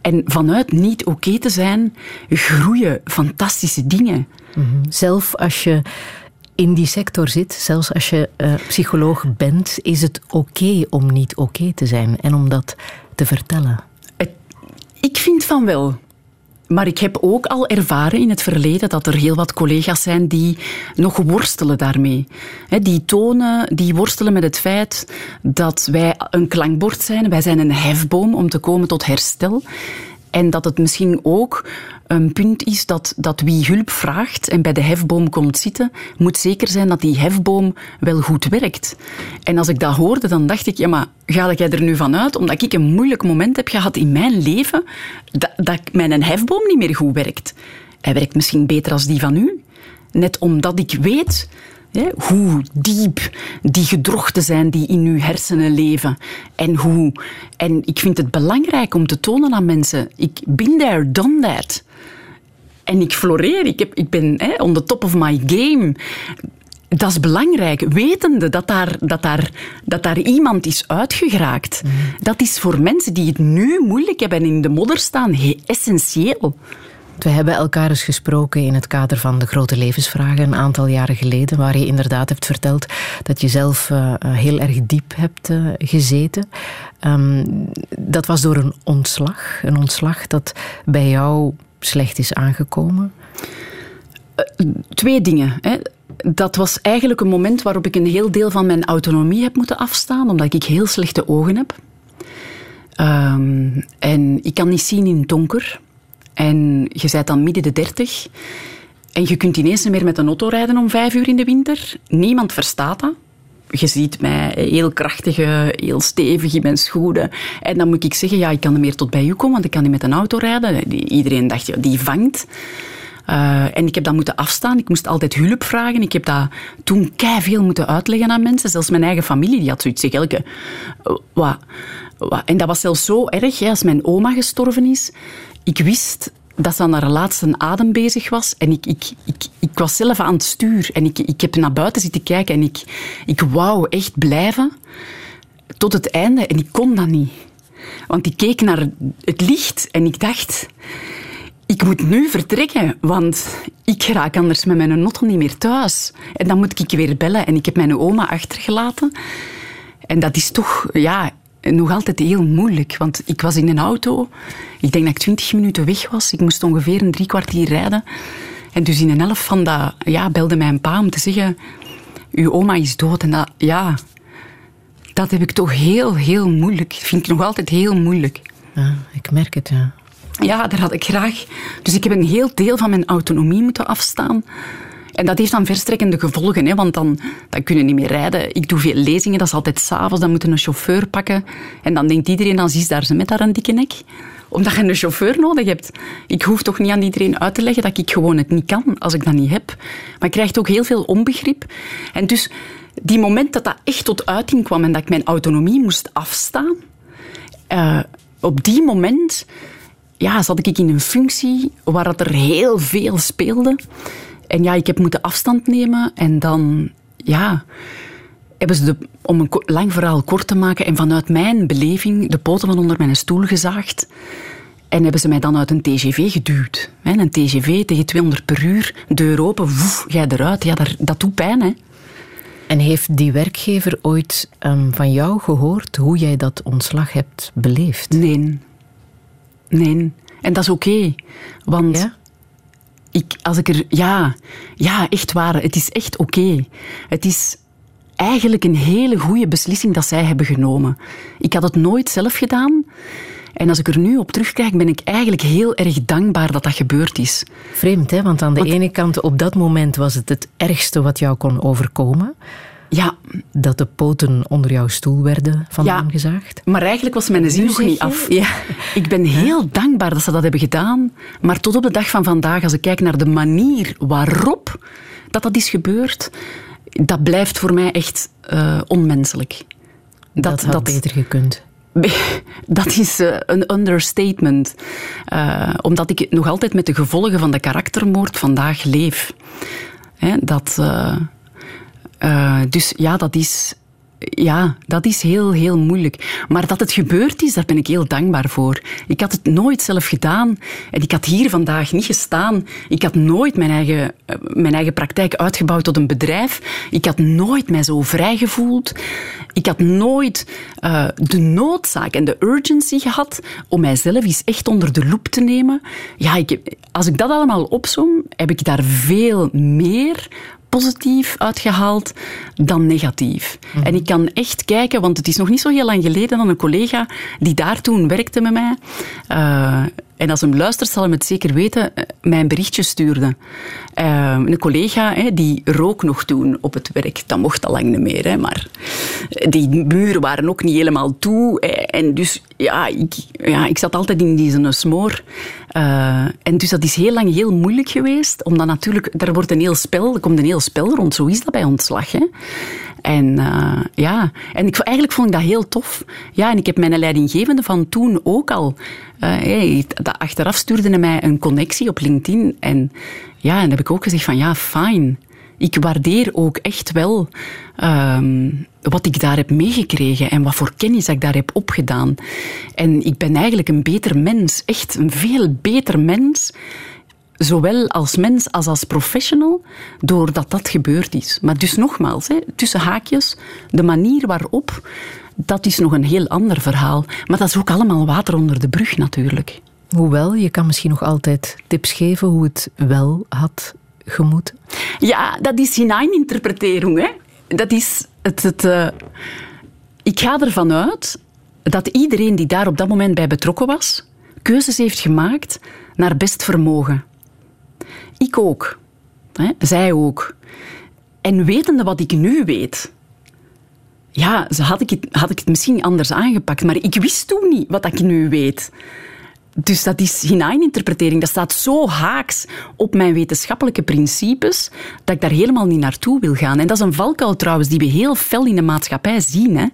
En vanuit niet oké te zijn groeien fantastische dingen. Mhm. Zelf als je in die sector zit, zelfs als je uh, psycholoog bent, is het oké om niet oké te zijn en om dat te vertellen? Ik vind van wel. Maar ik heb ook al ervaren in het verleden dat er heel wat collega's zijn die nog worstelen daarmee. Die tonen, die worstelen met het feit dat wij een klankbord zijn. Wij zijn een hefboom om te komen tot herstel. En dat het misschien ook een punt is dat, dat wie hulp vraagt en bij de hefboom komt zitten, moet zeker zijn dat die hefboom wel goed werkt. En als ik dat hoorde, dan dacht ik, ja, maar ga jij er nu vanuit, omdat ik een moeilijk moment heb gehad in mijn leven, dat, dat mijn hefboom niet meer goed werkt? Hij werkt misschien beter als die van u. Net omdat ik weet hoe diep die gedrochten zijn die in uw hersenen leven. En hoe. En ik vind het belangrijk om te tonen aan mensen: ik ben there, done that. En ik floreer. Ik, heb, ik ben hè, on the top of my game. Dat is belangrijk, wetende dat daar, dat daar, dat daar iemand is uitgeraakt. Mm. Dat is voor mensen die het nu moeilijk hebben en in de modder staan essentieel. We hebben elkaar eens gesproken in het kader van de grote levensvragen een aantal jaren geleden, waar je inderdaad hebt verteld dat je zelf uh, heel erg diep hebt uh, gezeten. Um, dat was door een ontslag, een ontslag dat bij jou slecht is aangekomen. Twee dingen. Hè. Dat was eigenlijk een moment waarop ik een heel deel van mijn autonomie heb moeten afstaan, omdat ik heel slechte ogen heb. Um, en ik kan niet zien in het donker. En je bent dan midden de dertig. En je kunt ineens niet meer met een auto rijden om vijf uur in de winter. Niemand verstaat dat. Je ziet mij heel krachtig, heel stevig in mijn schoenen. En dan moet ik zeggen, ja, ik kan niet meer tot bij u komen, want ik kan niet met een auto rijden. Iedereen dacht, ja, die vangt. Uh, en ik heb dat moeten afstaan. Ik moest altijd hulp vragen. Ik heb dat toen veel moeten uitleggen aan mensen. Zelfs mijn eigen familie, die had zoiets zeggen. Elke, wat, wat. En dat was zelfs zo erg, hè, als mijn oma gestorven is ik wist dat ze aan haar laatste adem bezig was. En ik, ik, ik, ik was zelf aan het stuur. En ik, ik heb naar buiten zitten kijken en ik, ik wou echt blijven tot het einde. En ik kon dat niet. Want ik keek naar het licht en ik dacht... Ik moet nu vertrekken, want ik raak anders met mijn notte niet meer thuis. En dan moet ik weer bellen. En ik heb mijn oma achtergelaten. En dat is toch... Ja, nog altijd heel moeilijk. Want ik was in een auto. Ik denk dat ik twintig minuten weg was. Ik moest ongeveer een drie kwartier rijden. En dus in een elf van dat... Ja, belde mijn pa om te zeggen... Uw oma is dood. En dat... Ja... Dat heb ik toch heel, heel moeilijk. Dat vind ik nog altijd heel moeilijk. Ja, ik merk het, ja. Ja, daar had ik graag... Dus ik heb een heel deel van mijn autonomie moeten afstaan. En dat heeft dan verstrekkende gevolgen, hè, want dan, dan kun je niet meer rijden. Ik doe veel lezingen, dat is altijd s'avonds, dan moet je een chauffeur pakken. En dan denkt iedereen, dan zie daar ze met haar een dikke nek omdat je een chauffeur nodig hebt. Ik hoef toch niet aan iedereen uit te leggen dat ik gewoon het niet kan als ik dat niet heb. Maar ik krijg ook heel veel onbegrip. En dus die moment dat dat echt tot uiting kwam en dat ik mijn autonomie moest afstaan, uh, op die moment ja, zat ik in een functie waar het er heel veel speelde. En ja, ik heb moeten afstand nemen en dan, ja, hebben ze, de, om een lang verhaal kort te maken, en vanuit mijn beleving de poten van onder mijn stoel gezaagd. En hebben ze mij dan uit een TGV geduwd. Een TGV tegen 200 per uur, deur open, woef, jij eruit. Ja, dat, dat doet pijn, hè. En heeft die werkgever ooit um, van jou gehoord hoe jij dat ontslag hebt beleefd? Nee. Nee. En dat is oké. want ja? Ik, als ik er... Ja, ja, echt waar. Het is echt oké. Het is eigenlijk een hele goede beslissing dat zij hebben genomen. Ik had het nooit zelf gedaan. En als ik er nu op terugkijk, ben ik eigenlijk heel erg dankbaar dat dat gebeurd is. Vreemd, hè? Want aan de ene kant, op dat moment was het het ergste wat jou kon overkomen. Ja. Dat de poten onder jouw stoel werden vandaan ja, gezaagd. Maar eigenlijk was mijn zin nog niet af. Ja. Ik ben heel dankbaar dat ze dat hebben gedaan. Maar tot op de dag van vandaag, als ik kijk naar de manier waarop dat dat is gebeurd, dat blijft voor mij echt uh, onmenselijk. Dat, dat had dat, beter gekund. [LAUGHS] Dat is uh, een understatement. Uh, omdat ik nog altijd met de gevolgen van de karaktermoord vandaag leef. Hè, dat, dus ja, dat is ja, dat is heel, heel moeilijk. Maar dat het gebeurd is, daar ben ik heel dankbaar voor. Ik had het nooit zelf gedaan en ik had hier vandaag niet gestaan. Ik had nooit mijn eigen, eh, mijn eigen praktijk uitgebouwd tot een bedrijf. Ik had nooit mij zo vrij gevoeld. Ik had nooit uh, de noodzaak en de urgency gehad om mijzelf eens echt onder de loep te nemen. Ja, ik, als ik dat allemaal opsom, heb ik daar veel meer positief uitgehaald dan negatief. Mhm. En ik kan echt kijken, want het is nog niet zo heel lang geleden dat een collega die daar toen werkte met mij, uh, en als hem luistert, zal hem het zeker weten, eh, mijn berichtje stuurde. Uh, een collega hè, die rook nog toen op het werk. Dat mocht al lang niet meer, hè, maar die muren waren ook niet helemaal toe. En dus ja, ik, ja, ik zat altijd in die smoor. Uh, en dus dat is heel lang heel moeilijk geweest, omdat natuurlijk, daar wordt een heel spel, er komt een heel spel rond. Zo is dat bij ontslag. Hè. En uh, ja, en ik, eigenlijk vond ik dat heel tof. Ja, en ik heb mijn leidinggevende van toen ook al. Uh, dat achteraf stuurde hij mij een connectie op LinkedIn. En ja, en dan heb ik ook gezegd van ja, fijn. Ik waardeer ook echt wel um, wat ik daar heb meegekregen en wat voor kennis ik daar heb opgedaan. En ik ben eigenlijk een beter mens, echt een veel beter mens zowel als mens als als professional, doordat dat gebeurd is. Maar dus nogmaals, hè, tussen haakjes, de manier waarop, dat is nog een heel ander verhaal. Maar dat is ook allemaal water onder de brug natuurlijk. Hoewel, je kan misschien nog altijd tips geven hoe het wel had gemoeten. Ja, dat is hineininterpretering. Hè. Dat is uh, ik ga ervan uit dat iedereen die daar op dat moment bij betrokken was, keuzes heeft gemaakt naar best vermogen. Ik ook. Hè? Zij ook. En wetende wat ik nu weet, ja, had ik, het, had ik het misschien anders aangepakt. Maar ik wist toen niet wat ik nu weet. Dus dat is hineininterpretering. Dat staat zo haaks op mijn wetenschappelijke principes dat ik daar helemaal niet naartoe wil gaan. En dat is een valkuil trouwens die we heel fel in de maatschappij zien. Hè?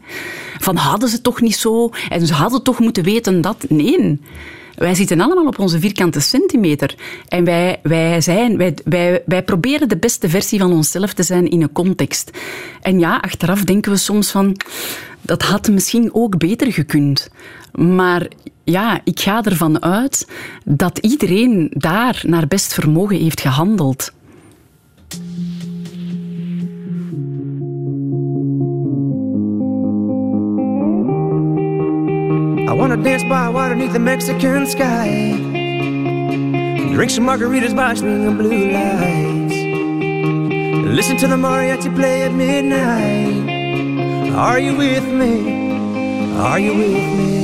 Van hadden ze toch niet zo en ze hadden toch moeten weten dat. Nee. Wij zitten allemaal op onze vierkante centimeter. En wij, wij, zijn, wij, wij, wij proberen de beste versie van onszelf te zijn in een context. En ja, achteraf denken we soms van... Dat had misschien ook beter gekund. Maar ja, ik ga ervan uit dat iedereen daar naar best vermogen heeft gehandeld. I wanna dance by water beneath the Mexican sky. Drink some margaritas by swinging blue lights. Listen to the mariachi play at midnight. Are you with me? Are you with me?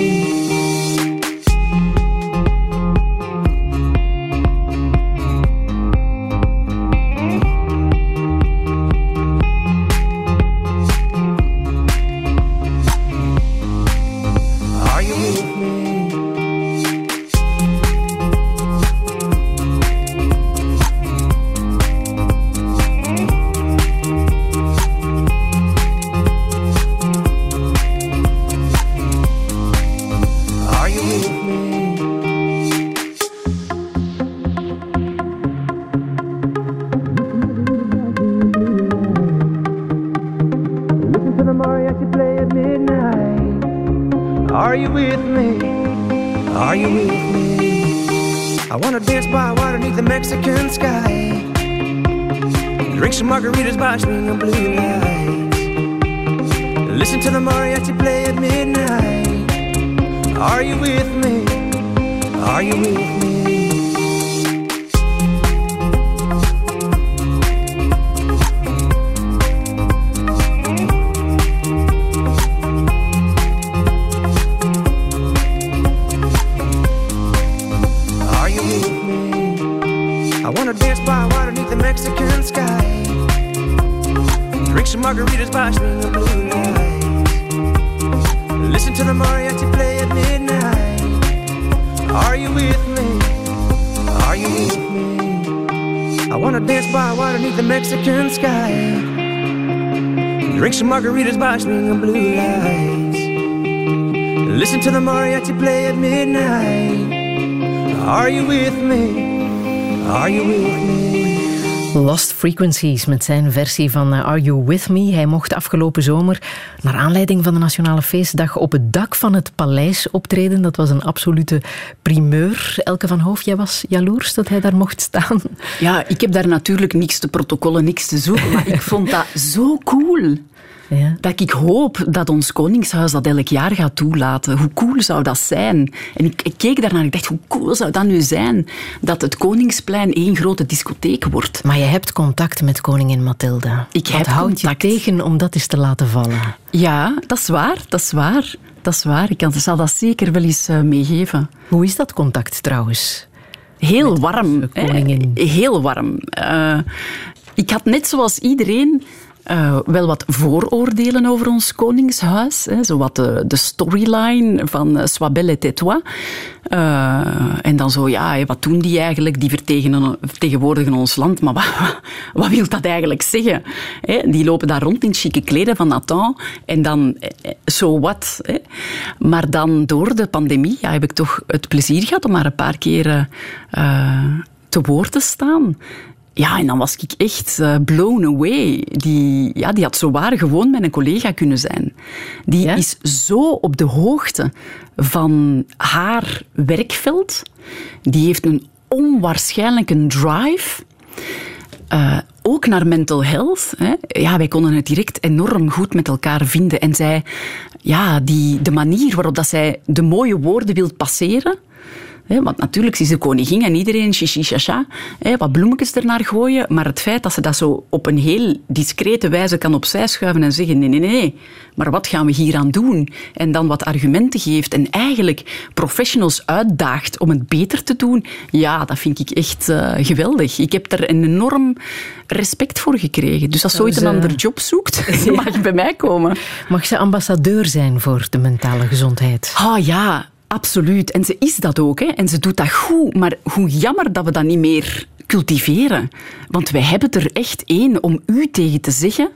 Blue lights. Listen to the mariachi play at midnight. Are you with me? Are you with me? Lost Frequencies met zijn versie van eh, Are You With Me. Hij mocht afgelopen zomer, naar aanleiding van de Nationale Feestdag, op het dak van het paleis optreden. Dat was een absolute primeur. Elke van Hoof, jij was jaloers dat hij daar mocht staan. Ja, ik heb daar natuurlijk niks te protocollen, niks te zoeken, maar ik vond dat zo cool. Ja. Dat ik hoop dat ons Koningshuis dat elk jaar gaat toelaten. Hoe cool zou dat zijn? En ik, ik keek daarnaar en ik dacht, hoe cool zou dat nu zijn? Dat het Koningsplein één grote discotheek wordt. Maar je hebt contact met koningin Mathilda. Ik Wat heb houdt je contact. tegen om dat eens te laten vallen? Ja, dat is waar, dat is waar. Dat is waar. Ik kan, zal dat zeker wel eens eh, meegeven. Hoe is dat contact trouwens? Heel warm. koningin. Heel warm. Eh, ik had net zoals iedereen eh, wel wat vooroordelen over ons koningshuis. Hè, zo wat de, de storyline van uh, et tais-toi. Eh, en dan zo, ja, wat doen die eigenlijk? Die vertegen- vertegenwoordigen ons land. Maar wat, [LAUGHS] wat wil dat eigenlijk zeggen? Hè, die lopen daar rond in chique kleden van Nathan. En dan, what? Hè? Maar dan door de pandemie ja, heb ik toch het plezier gehad om maar een paar keer eh, te woord te staan. Ja, en dan was ik echt eh, blown away. Die, ja, die had zowaar gewoon mijn collega kunnen zijn. Die is zo op de hoogte van haar werkveld. Die heeft een onwaarschijnlijke drive. Eh, ook naar mental health. Hè. Ja, wij konden het direct enorm goed met elkaar vinden. En zij, ja, die, de manier waarop dat zij de mooie woorden wil passeren. Want natuurlijk, ze is de koningin en iedereen shishi shasha, hè, wat bloemetjes ernaar gooien. Maar het feit dat ze dat zo op een heel discrete wijze kan opzij schuiven en zeggen: nee, nee, nee, maar wat gaan we hier aan doen? En dan wat argumenten geeft en eigenlijk professionals uitdaagt om het beter te doen. Ja, dat vind ik echt eh, geweldig. Ik heb er een enorm respect voor gekregen. Dus als Zou ooit een ze- ander job zoekt, [LAUGHS] mag [LAUGHS] je bij mij komen. Mag ze ambassadeur zijn voor de mentale gezondheid? Ah ja, absoluut. En ze is dat ook. Hè. En ze doet dat goed. Maar hoe jammer dat we dat niet meer cultiveren. Want wij hebben er echt één om u tegen te zeggen.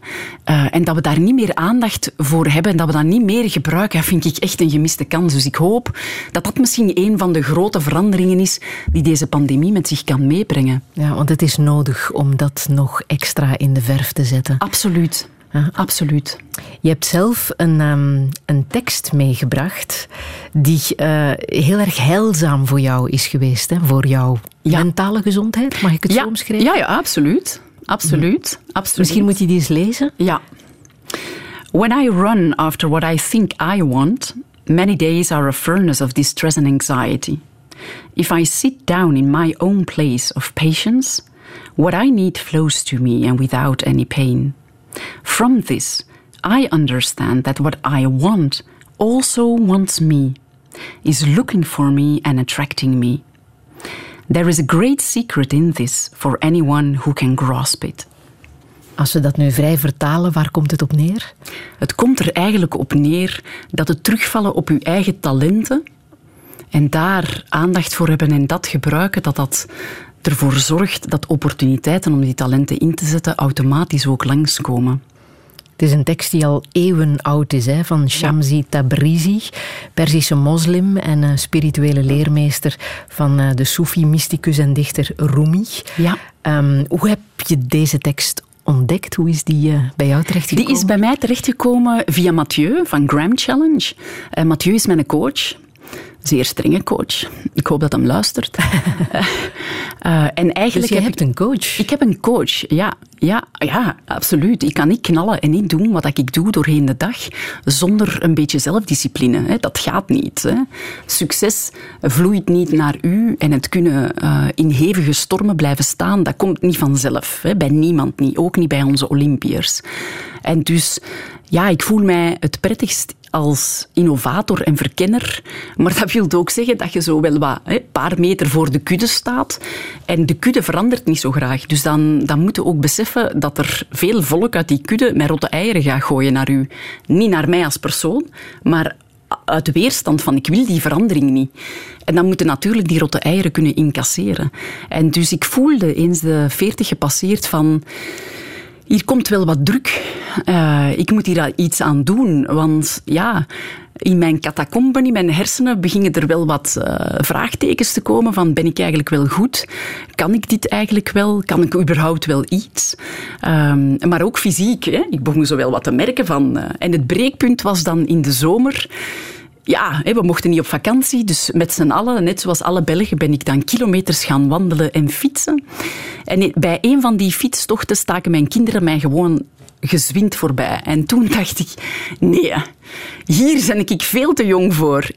eh, en dat we daar niet meer aandacht voor hebben. En dat we dat niet meer gebruiken, dat vind ik echt een gemiste kans. Dus ik hoop dat dat misschien een van de grote veranderingen is die deze pandemie met zich kan meebrengen. Ja, want het is nodig om dat nog extra in de verf te zetten. Absoluut. Absoluut. Je hebt zelf een, ehm, een tekst meegebracht die eh, heel erg heilzaam voor jou is geweest. Hè? Voor jouw mentale gezondheid, mag ik het Ja. zo omschrijven? Ja, ja, absoluut. Absoluut. absoluut. Misschien moet je die eens lezen. Ja. When I run after what I think I want, many days are a furnace of distress and anxiety. If I sit down in my own place of patience, what I need flows to me and without any pain. From this, I understand that what I want also wants me, is looking for me and attracting me. There is a great secret in this for anyone who can grasp it. Als we dat nu vrij vertalen, waar komt het op neer? Het komt er eigenlijk op neer dat het terugvallen op uw eigen talenten en daar aandacht voor hebben en dat gebruiken, dat dat ervoor zorgt dat opportuniteiten om die talenten in te zetten automatisch ook langskomen. Het is een tekst die al eeuwen oud is, hè, van Shamsi Tabrizi, Perzische moslim en spirituele leermeester van uh, de Soefi-mysticus en dichter Rumi. Ja. Um, hoe heb je deze tekst ontdekt? Hoe is die uh, bij jou terechtgekomen? Die is bij mij terechtgekomen via Mathieu van Gram Challenge. Uh, Mathieu is mijn coach zeer strenge coach. Ik hoop dat hem luistert. uh, [LAUGHS] en eigenlijk dus je hebt een coach? Ik heb een coach, ja. Ja, ja, absoluut. Ik kan niet knallen en niet doen wat ik doe doorheen de dag zonder een beetje zelfdiscipline. Dat gaat niet. Succes vloeit niet naar u en het kunnen uh, in hevige stormen blijven staan, dat komt niet vanzelf. Bij niemand niet, ook niet bij onze Olympiërs. En dus, ja, ik voel mij het prettigst als innovator en verkenner. Maar dat wil ook zeggen dat je zo wel wat een paar meter voor de kudde staat. En de kudde verandert niet zo graag. Dus dan, dan moet je ook beseffen dat er veel volk uit die kudde met rotte eieren gaat gooien naar u. Niet naar mij als persoon, maar uit weerstand van ik wil die verandering niet. En dan moeten natuurlijk die rotte eieren kunnen incasseren. En dus ik voelde eens de veertig gepasseerd van hier komt wel wat druk. Uh, ik moet hier iets aan doen. Want ja, in mijn catacomben, in mijn hersenen, beginnen er wel wat uh, vraagtekens te komen van ben ik eigenlijk wel goed? Kan ik dit eigenlijk wel? Kan ik überhaupt wel iets? Um, maar ook fysiek. Hè? Ik begon zo wel wat te merken van... Uh, en het breekpunt was dan in de zomer ja, we mochten niet op vakantie, dus met z'n allen, net zoals alle Belgen, ben ik dan kilometers gaan wandelen en fietsen. En bij een van die fietstochten staken mijn kinderen mij gewoon gezwind voorbij. En toen dacht ik, nee, hier ben ik veel te jong voor.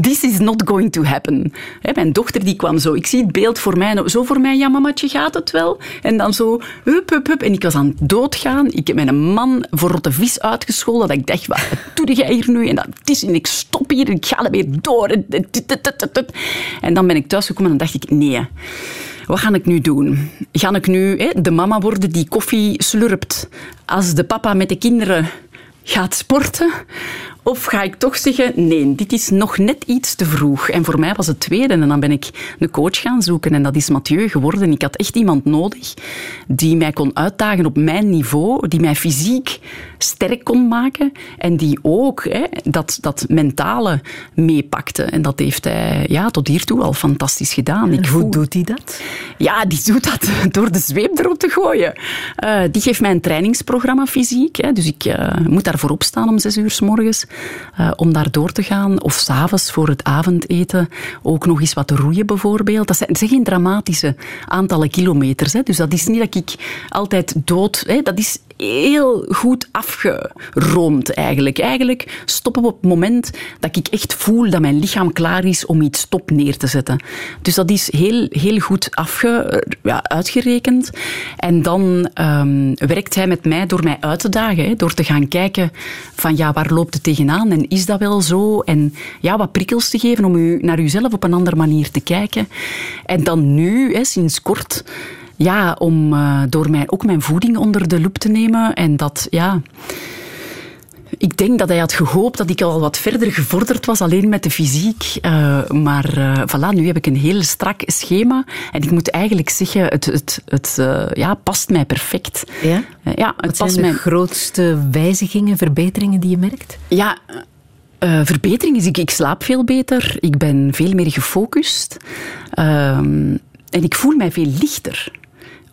this is not going to happen. mijn dochter die kwam zo, ik zie het beeld voor mij, zo voor mij, ja mamatje, gaat het wel? En dan zo, hup, hup. En ik was aan het doodgaan. Ik heb mijn man voor rotte vis uitgescholden. Dat ik dacht, wat doe jij hier nu? En dat is, ik stop hier, ik ga er weer door. En dan ben ik thuisgekomen en dacht ik, nee wat ga ik nu doen? Ga ik nu hè, de mama worden die koffie slurpt als de papa met de kinderen gaat sporten? Of ga ik toch zeggen, nee, dit is nog net iets te vroeg. En voor mij was het tweede. En dan ben ik een coach gaan zoeken. En dat is Mathieu geworden. Ik had echt iemand nodig die mij kon uitdagen op mijn niveau. Die mij fysiek sterk kon maken. En die ook hè, dat, dat mentale meepakte. En dat heeft hij ja, tot hiertoe al fantastisch gedaan. Ik hoe doet hij dat? Ja, die doet dat [LAUGHS] door de zweep erop te gooien. Uh, die geeft mij een trainingsprogramma fysiek. Hè, dus ik uh, moet daarvoor opstaan om zes uur s morgens. Uh, om daar door te gaan. Of s'avonds voor het avondeten ook nog eens wat roeien bijvoorbeeld. Dat zijn, geen dramatische aantallen kilometers. Hè. Dus dat is niet dat ik altijd dood... Hè. Dat is heel goed afgeroomd eigenlijk. Eigenlijk stoppen we op het moment dat ik echt voel dat mijn lichaam klaar is om iets stop neer te zetten. Dus dat is heel, heel goed ja, uitgerekend. En dan um, werkt hij met mij door mij uit te dagen. Hè, door te gaan kijken van ja, waar loopt het tegenaan en is dat wel zo? En ja, wat prikkels te geven om u naar uzelf op een andere manier te kijken. En dan nu, hè, sinds kort ja, om uh, door mij ook mijn voeding onder de loep te nemen. En dat, ja... Ik denk dat hij had gehoopt dat ik al wat verder gevorderd was, alleen met de fysiek. Uh, maar uh, voilà, nu heb ik een heel strak schema. En ik moet eigenlijk zeggen, het, het, het uh, ja, past mij perfect. Ja? ja het wat past zijn de grootste wijzigingen, verbeteringen die je merkt? Ja, uh, verbetering is, ik, ik slaap veel beter. Ik ben veel meer gefocust. Uh, en ik voel mij veel lichter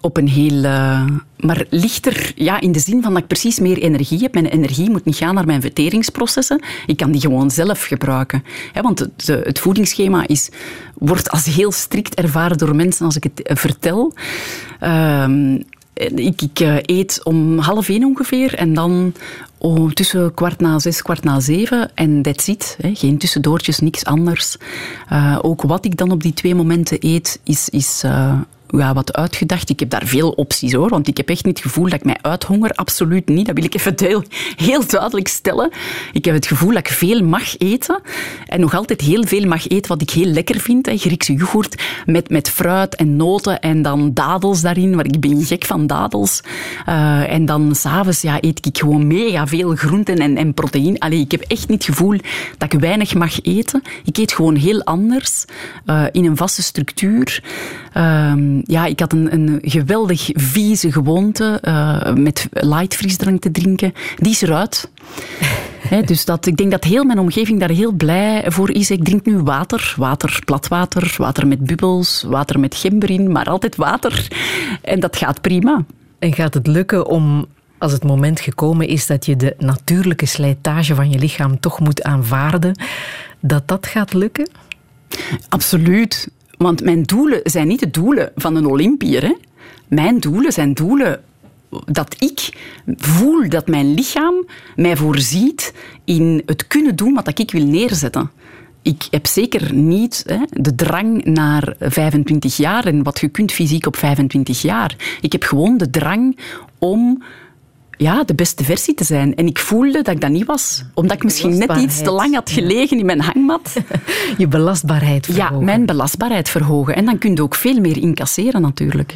op een heel... Uh, maar lichter ja, in de zin van dat ik precies meer energie heb. Mijn energie moet niet gaan naar mijn verteringsprocessen. Ik kan die gewoon zelf gebruiken. want het, het voedingsschema is, wordt als heel strikt ervaren door mensen als ik het eh, vertel. Uh, ik, ik uh, eet om half één ongeveer en dan oh, tussen kwart na zes, kwart na zeven. En that's it. Hè. Geen tussendoortjes, niks anders. Ook wat ik dan op die twee momenten eet, is, is ja, wat uitgedacht. Ik heb daar veel opties hoor, want ik heb echt niet het gevoel dat ik mij uithonger. Absoluut niet. Dat wil ik even heel, duidelijk stellen. Ik heb het gevoel dat ik veel mag eten en nog altijd heel veel mag eten wat ik heel lekker vind. Griekse yoghurt met, met fruit en noten en dan dadels daarin, want ik ben gek van dadels. Uh, en dan s'avonds ja, eet ik gewoon mega veel groenten en, en proteïne. Allee, ik heb echt niet het gevoel dat ik weinig mag eten. Ik eet gewoon heel anders, uh, in een vaste structuur. Ehm, ja, ik had een, een geweldig vieze gewoonte uh, met light frisdrank te drinken. Die is eruit. [LAUGHS] dus dat, ik denk dat heel mijn omgeving daar heel blij voor is. Ik drink nu water, water, platwater, water met bubbels, water met gember in, maar altijd water. En dat gaat prima. En gaat het lukken om als het moment gekomen is dat je de natuurlijke slijtage van je lichaam toch moet aanvaarden, dat dat gaat lukken? Absoluut. Want mijn doelen zijn niet de doelen van een Olympier. Hè? Mijn doelen zijn doelen dat ik voel dat mijn lichaam mij voorziet in het kunnen doen wat ik wil neerzetten. Ik heb zeker niet hè, de drang naar 25 jaar en wat je kunt fysiek op 25 jaar. Ik heb gewoon de drang om ja, de beste versie te zijn. En ik voelde dat ik dat niet was. Omdat ik misschien net iets te lang had gelegen in mijn hangmat. [LAUGHS] Je belastbaarheid verhogen. Ja, mijn belastbaarheid verhogen. En dan kun je ook veel meer incasseren natuurlijk.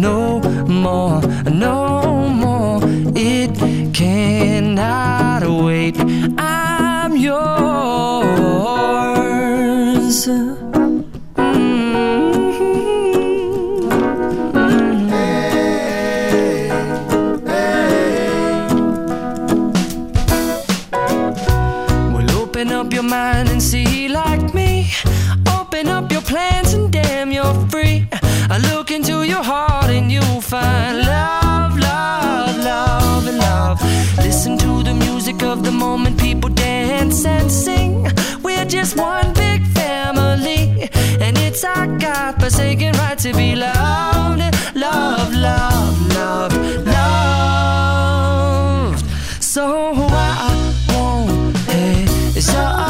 no more, no more. It cannot wait. I'm yours. Mm-hmm. Well, open up your mind and see like me. Open up your plans and damn, you're free. I look into your heart find love, love, love, love. Listen to the music of the moment, people dance and sing. We're just one big family, and it's our God forsaken right to be loved, love, love, love, loved. So I won't hesitate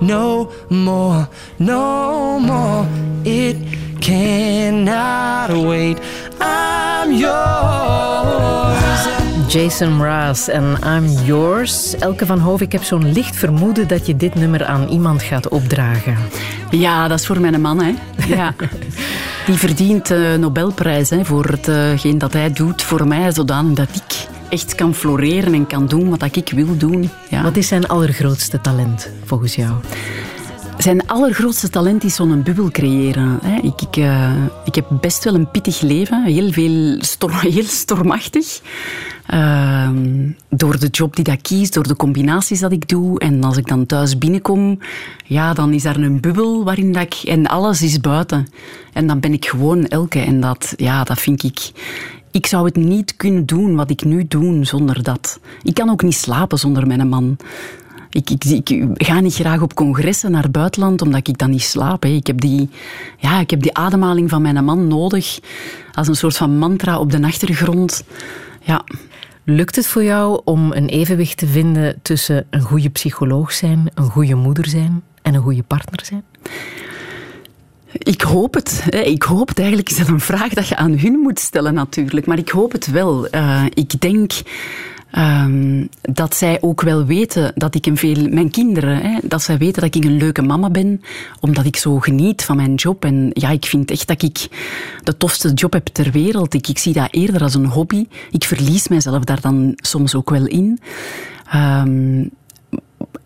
no more, no more. It cannot wait. I'm yours. Jason Mraz en I'm Yours. Elke van Hoof, ik heb zo'n licht vermoeden dat je dit nummer aan iemand gaat opdragen. Ja, dat is voor mijn man. Hè. Ja. [LAUGHS] Die verdient de Nobelprijs hè, voor hetgeen dat hij doet voor mij, zodanig dat ik echt kan floreren en kan doen wat ik wil doen. Ja. Wat is zijn allergrootste talent, volgens jou? Zijn allergrootste talent is zo'n bubbel creëren. Ik, ik, uh, ik heb best wel een pittig leven, heel, veel storm, [LAUGHS] heel stormachtig. Uh, door de job die ik kies, door de combinaties dat ik doe. En als ik dan thuis binnenkom, ja, dan is daar een bubbel waarin dat ik... En alles is buiten. En dan ben ik gewoon elke. En dat, ja, dat vind ik... Ik zou het niet kunnen doen wat ik nu doe zonder dat. Ik kan ook niet slapen zonder mijn man. Ik, ik, ik, ga niet graag op congressen naar het buitenland, omdat ik dan niet slaap. Ik, heb die, ja, ik heb die ademhaling van mijn man nodig, als een soort van mantra op de achtergrond. Ja. Lukt het voor jou om een evenwicht te vinden tussen een goede psycholoog zijn, een goede moeder zijn en een goede partner zijn? Ik hoop het. Ik hoop het. Eigenlijk is dat een vraag dat je aan hun moet stellen natuurlijk. Maar ik hoop het wel. Uh, ik denk Um, dat zij ook wel weten dat ik een veel, mijn kinderen, hè, dat zij weten dat ik een leuke mama ben, omdat ik zo geniet van mijn job. En ja, ik vind echt dat ik de tofste job heb ter wereld. Ik, ik zie dat eerder als een hobby. Ik verlies mezelf daar dan soms ook wel in. Um,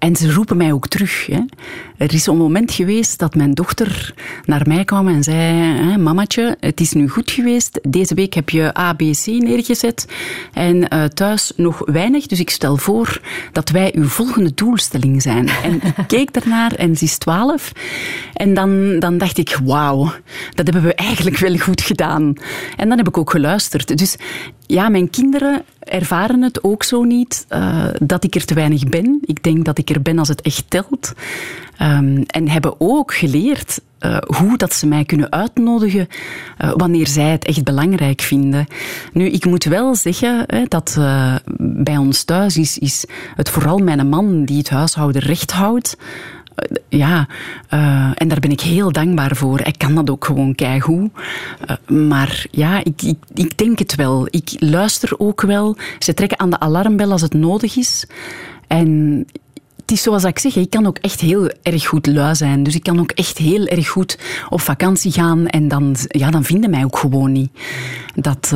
en ze roepen mij ook terug. Hè. Er is een moment geweest dat mijn dochter naar mij kwam en zei: hè, Mamatje, het is nu goed geweest. Deze week heb je ABC neergezet en uh, thuis nog weinig. Dus ik stel voor dat wij uw volgende doelstelling zijn. En ik [LAUGHS] keek ernaar en ze is twaalf. En dan, dan dacht ik: Wauw, dat hebben we eigenlijk wel goed gedaan. En dan heb ik ook geluisterd. Dus ja, mijn kinderen ervaren het ook zo niet uh, dat ik er te weinig ben. Ik denk dat ik er ben als het echt telt. Um, en hebben ook geleerd uh, hoe dat ze mij kunnen uitnodigen uh, wanneer zij het echt belangrijk vinden. Nu, ik moet wel zeggen hè, dat bij ons thuis is, is het vooral mijn man die het huishouden recht houdt. Eh, ja, uh, en daar ben ik heel dankbaar voor. Ik kan dat ook gewoon keigoed. Uh, maar ja, ik, ik, ik denk het wel. Ik luister ook wel. Ze trekken aan de alarmbel als het nodig is. En het is zoals ik zeg, ik kan ook echt heel erg goed lui zijn. Dus ik kan ook echt heel erg goed op vakantie gaan. En dan, ja, dan vinden mij ook gewoon niet. Dat...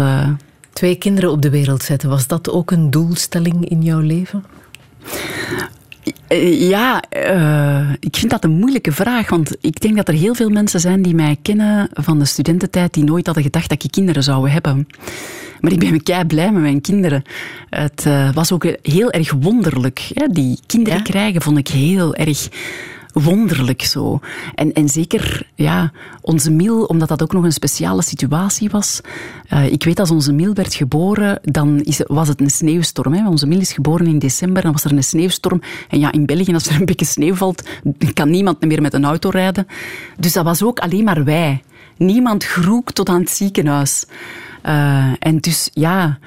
Twee kinderen op de wereld zetten, was dat ook een doelstelling in jouw leven? Eh, ja, uh, ik vind dat een moeilijke vraag. Want ik denk dat er heel veel mensen zijn die mij kennen van de studententijd die nooit hadden gedacht dat ik kinderen zou hebben. Maar ik ben kei blij met mijn kinderen. Het uh, was ook heel erg wonderlijk. Hè? Die kinderen ja? krijgen vond ik heel erg wonderlijk zo. En, en zeker, ja, onze Miel, omdat dat ook nog een speciale situatie was. Uh, ik weet, als onze Miel werd geboren, dan is, was het een sneeuwstorm. Hè. Onze Miel is geboren in december, dan was er een sneeuwstorm. En ja, in België, als er een beetje sneeuw valt, kan niemand meer met een auto rijden. Dus dat was ook alleen maar wij. Niemand groek tot aan het ziekenhuis. Uh, en dus, ja...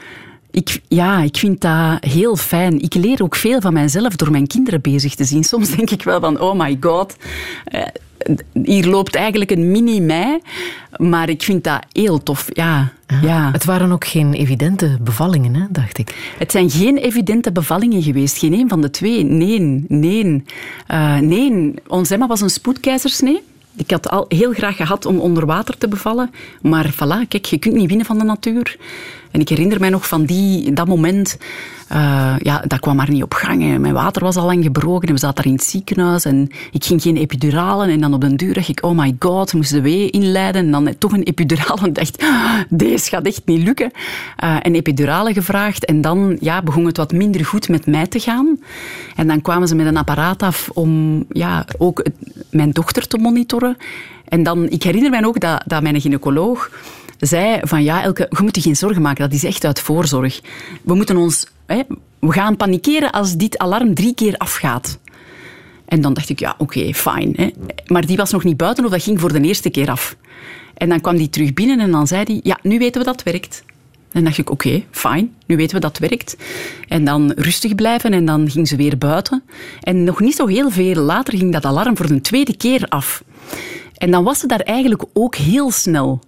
Ik, ja, ik vind dat heel fijn. Ik leer ook veel van mijzelf door mijn kinderen bezig te zien. Soms denk ik wel van, oh my god, eh, hier loopt eigenlijk een mini-mij. Maar ik vind dat heel tof, ja. ja. Het waren ook geen evidente bevallingen, hè, dacht ik. Het zijn geen evidente bevallingen geweest. Geen een van de twee. Nee, nee. Uh, nee, ons Emma was een spoedkeizersnee. Ik had al heel graag gehad om onder water te bevallen. Maar voilà, kijk, je kunt niet winnen van de natuur. En ik herinner mij nog van die, dat moment, uh, ja, dat kwam maar niet op gang. Mijn water was al lang gebroken en we zaten daar in het ziekenhuis en ik ging geen epiduralen. En dan op den duur dacht ik, oh my god, moesten de wee inleiden. En dan toch een epidurale en dacht, ah, deze gaat echt niet lukken. Uh, een epidurale gevraagd en dan ja, begon het wat minder goed met mij te gaan. En dan kwamen ze met een apparaat af om ja, ook mijn dochter te monitoren. En dan, ik herinner mij ook dat, dat mijn gynaecoloog zei van ja, Elke, je moet je geen zorgen maken, dat is echt uit voorzorg. We moeten ons... Hè, we gaan panikeren als dit alarm drie keer afgaat. En dan dacht ik, ja, oké, okay, fijn. Maar die was nog niet buiten of dat ging voor de eerste keer af. En dan kwam die terug binnen en dan zei hij, ja, nu weten we dat werkt. En dacht ik, oké, fijn, nu weten we dat werkt. En dan rustig blijven en dan ging ze weer buiten. En nog niet zo heel veel later ging dat alarm voor de tweede keer af. En dan was ze daar eigenlijk ook heel snel.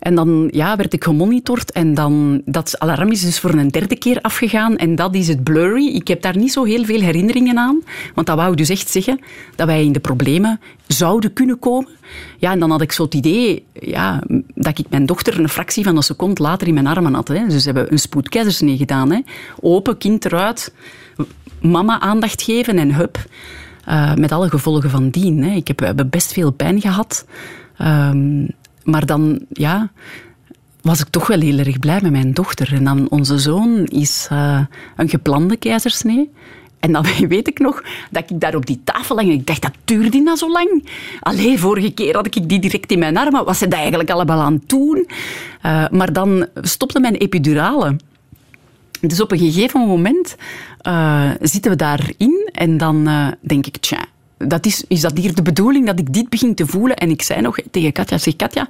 En dan ja, werd ik gemonitord en dan, dat alarm is dus voor een derde keer afgegaan en dat is het blurry. Ik heb daar niet zo heel veel herinneringen aan, want dat wou dus echt zeggen dat wij in de problemen zouden kunnen komen. Ja, en dan had ik zo het idee ja, dat ik mijn dochter een fractie van een seconde later in mijn armen had. Hè. Dus ze hebben een spoedkeizersnee gedaan. Hè. Open, kind eruit, mama aandacht geven en hup. Uh, met alle gevolgen van dien. Hè. Ik heb, we hebben best veel pijn gehad. Um, maar dan, ja, was ik toch wel heel erg blij met mijn dochter. En dan onze zoon is uh, een geplande keizersnee. En dan [LAUGHS] weet ik nog dat ik daar op die tafel lag en ik dacht, dat duurde nou zo lang? Allee, vorige keer had ik die direct in mijn armen. Was ze dat eigenlijk allemaal aan het doen? Uh, maar dan stopte mijn epidurale. Dus op een gegeven moment uh, zitten we daarin En dan denk ik, tja, dat is, is dat hier de bedoeling dat ik dit begin te voelen? En ik zei nog tegen Katja, zeg Katja,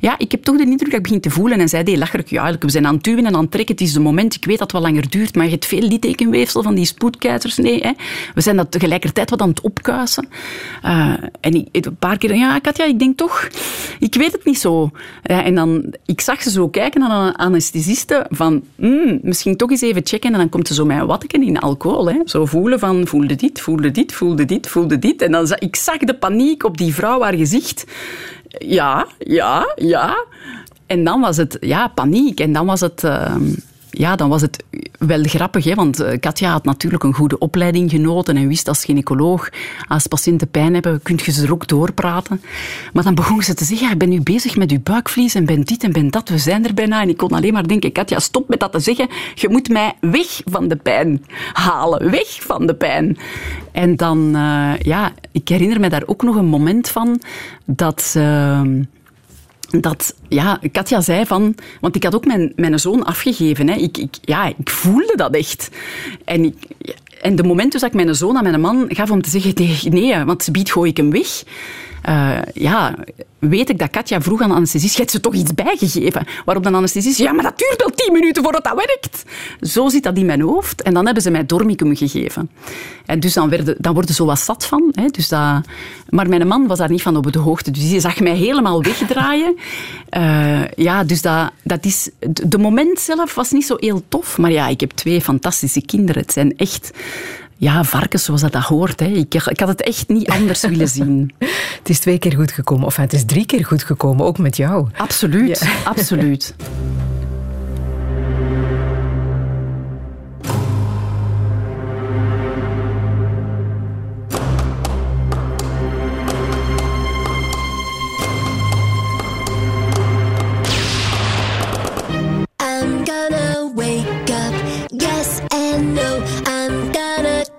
ja, ik heb toch de indruk dat ik begin te voelen. En zij deed lacherig, ja, we zijn aan het duwen en aan het trekken, het is de moment, ik weet dat het wel langer duurt, maar je hebt veel littekenweefsel van die spoedkeizers. Nee, hè. we zijn dat tegelijkertijd wat aan het opkuisen. Uh, en ik, een paar keer, ja, Katja, ik denk toch, ik weet het niet zo. En dan, ik zag ze zo kijken naar een anesthesiste van, mm, misschien toch eens even checken. En dan komt ze zo mijn watteken in alcohol. Hè. Zo voelen van, voelde dit, voelde dit, voelde dit, voelde dit. En dan ik zag de paniek op die vrouw haar gezicht. Ja, ja, ja. En dan was het ja, paniek. En dan was het... Uh, ja, dan was het wel grappig, hè? want eh, Katja had natuurlijk een goede opleiding genoten en wist als gynaecoloog, als patiënten pijn hebben, kun je ze er ook doorpraten. Maar dan begon ze te zeggen, ja, ik ben nu bezig met uw buikvlies en ben dit en ben dat, we zijn er bijna. En ik kon alleen maar denken, Katja, stop met dat te zeggen, je moet mij weg van de pijn halen, weg van de pijn. En dan, uh, ja, ik herinner me daar ook nog een moment van dat... Uh, dat ja, Katja zei van... Want ik had ook mijn, mijn zoon afgegeven. Hè. Ik, ik, ja, ik voelde dat echt. En, ik, en de moment dus dat ik mijn zoon aan mijn man gaf om te zeggen... Nee, want ze biedt gooi ik hem weg. Uh, ja, weet ik dat Katja vroeg aan de anesthesist, je hebt ze toch iets bijgegeven? Waarop de anesthesist, ja, maar dat duurt wel tien minuten voordat dat werkt. Zo zit dat in mijn hoofd. En dan hebben ze mij dormicum gegeven. En dus dan, werden, dan worden ze wat zat van. Hè, dus dat, maar mijn man was daar niet van op de hoogte. Dus die zag mij helemaal wegdraaien. Uh, ja, dus dat, dat is... De moment zelf was niet zo heel tof. Maar ja, ik heb twee fantastische kinderen. Het zijn echt ja, varkens zoals dat, hoort. Hè. Ik, ik, had het echt niet anders willen zien. [LAUGHS] Het is twee keer goed gekomen, of het is drie keer goed gekomen, ook met jou. Absoluut, [LAUGHS] absoluut. I'm gonna wake up, yes and no.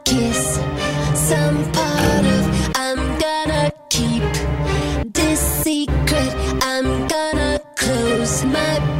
kiss some part of I'm gonna keep this secret. I'm gonna close my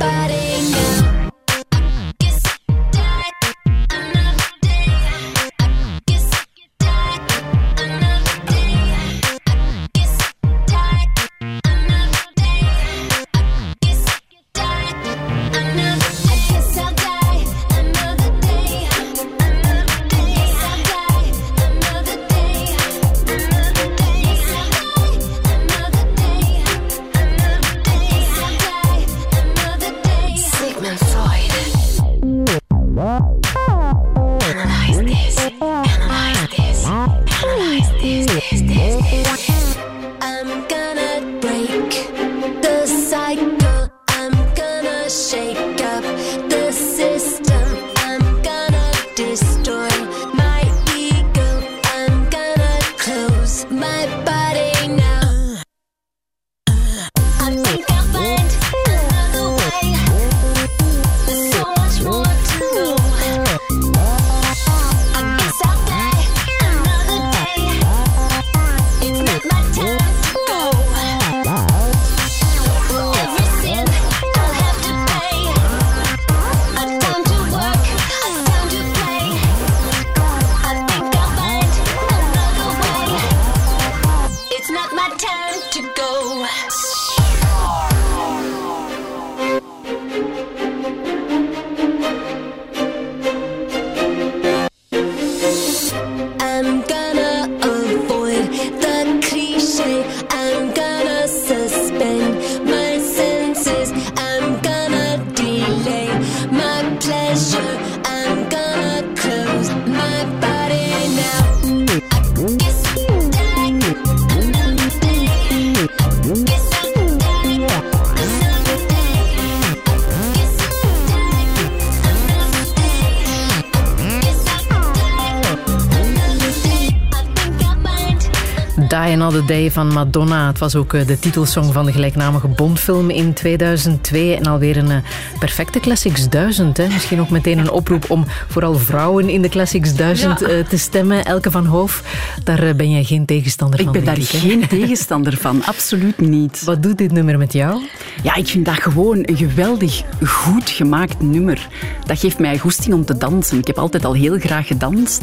Day van Madonna. Het was ook eh, de titelsong van de gelijknamige Bondfilm in 2002. En alweer een eh, perfecte Classics 1000. Hè? Misschien ook meteen een oproep om vooral vrouwen in de Classics 1000 eh, te stemmen. Elke van Hoof, daar ben jij geen tegenstander van. Ik ben daar geen tegenstander van, absoluut niet. Wat doet dit nummer met jou? Ja, ik vind dat gewoon een geweldig goed gemaakt nummer. Dat geeft mij goesting om te dansen. Ik heb altijd al heel graag gedanst.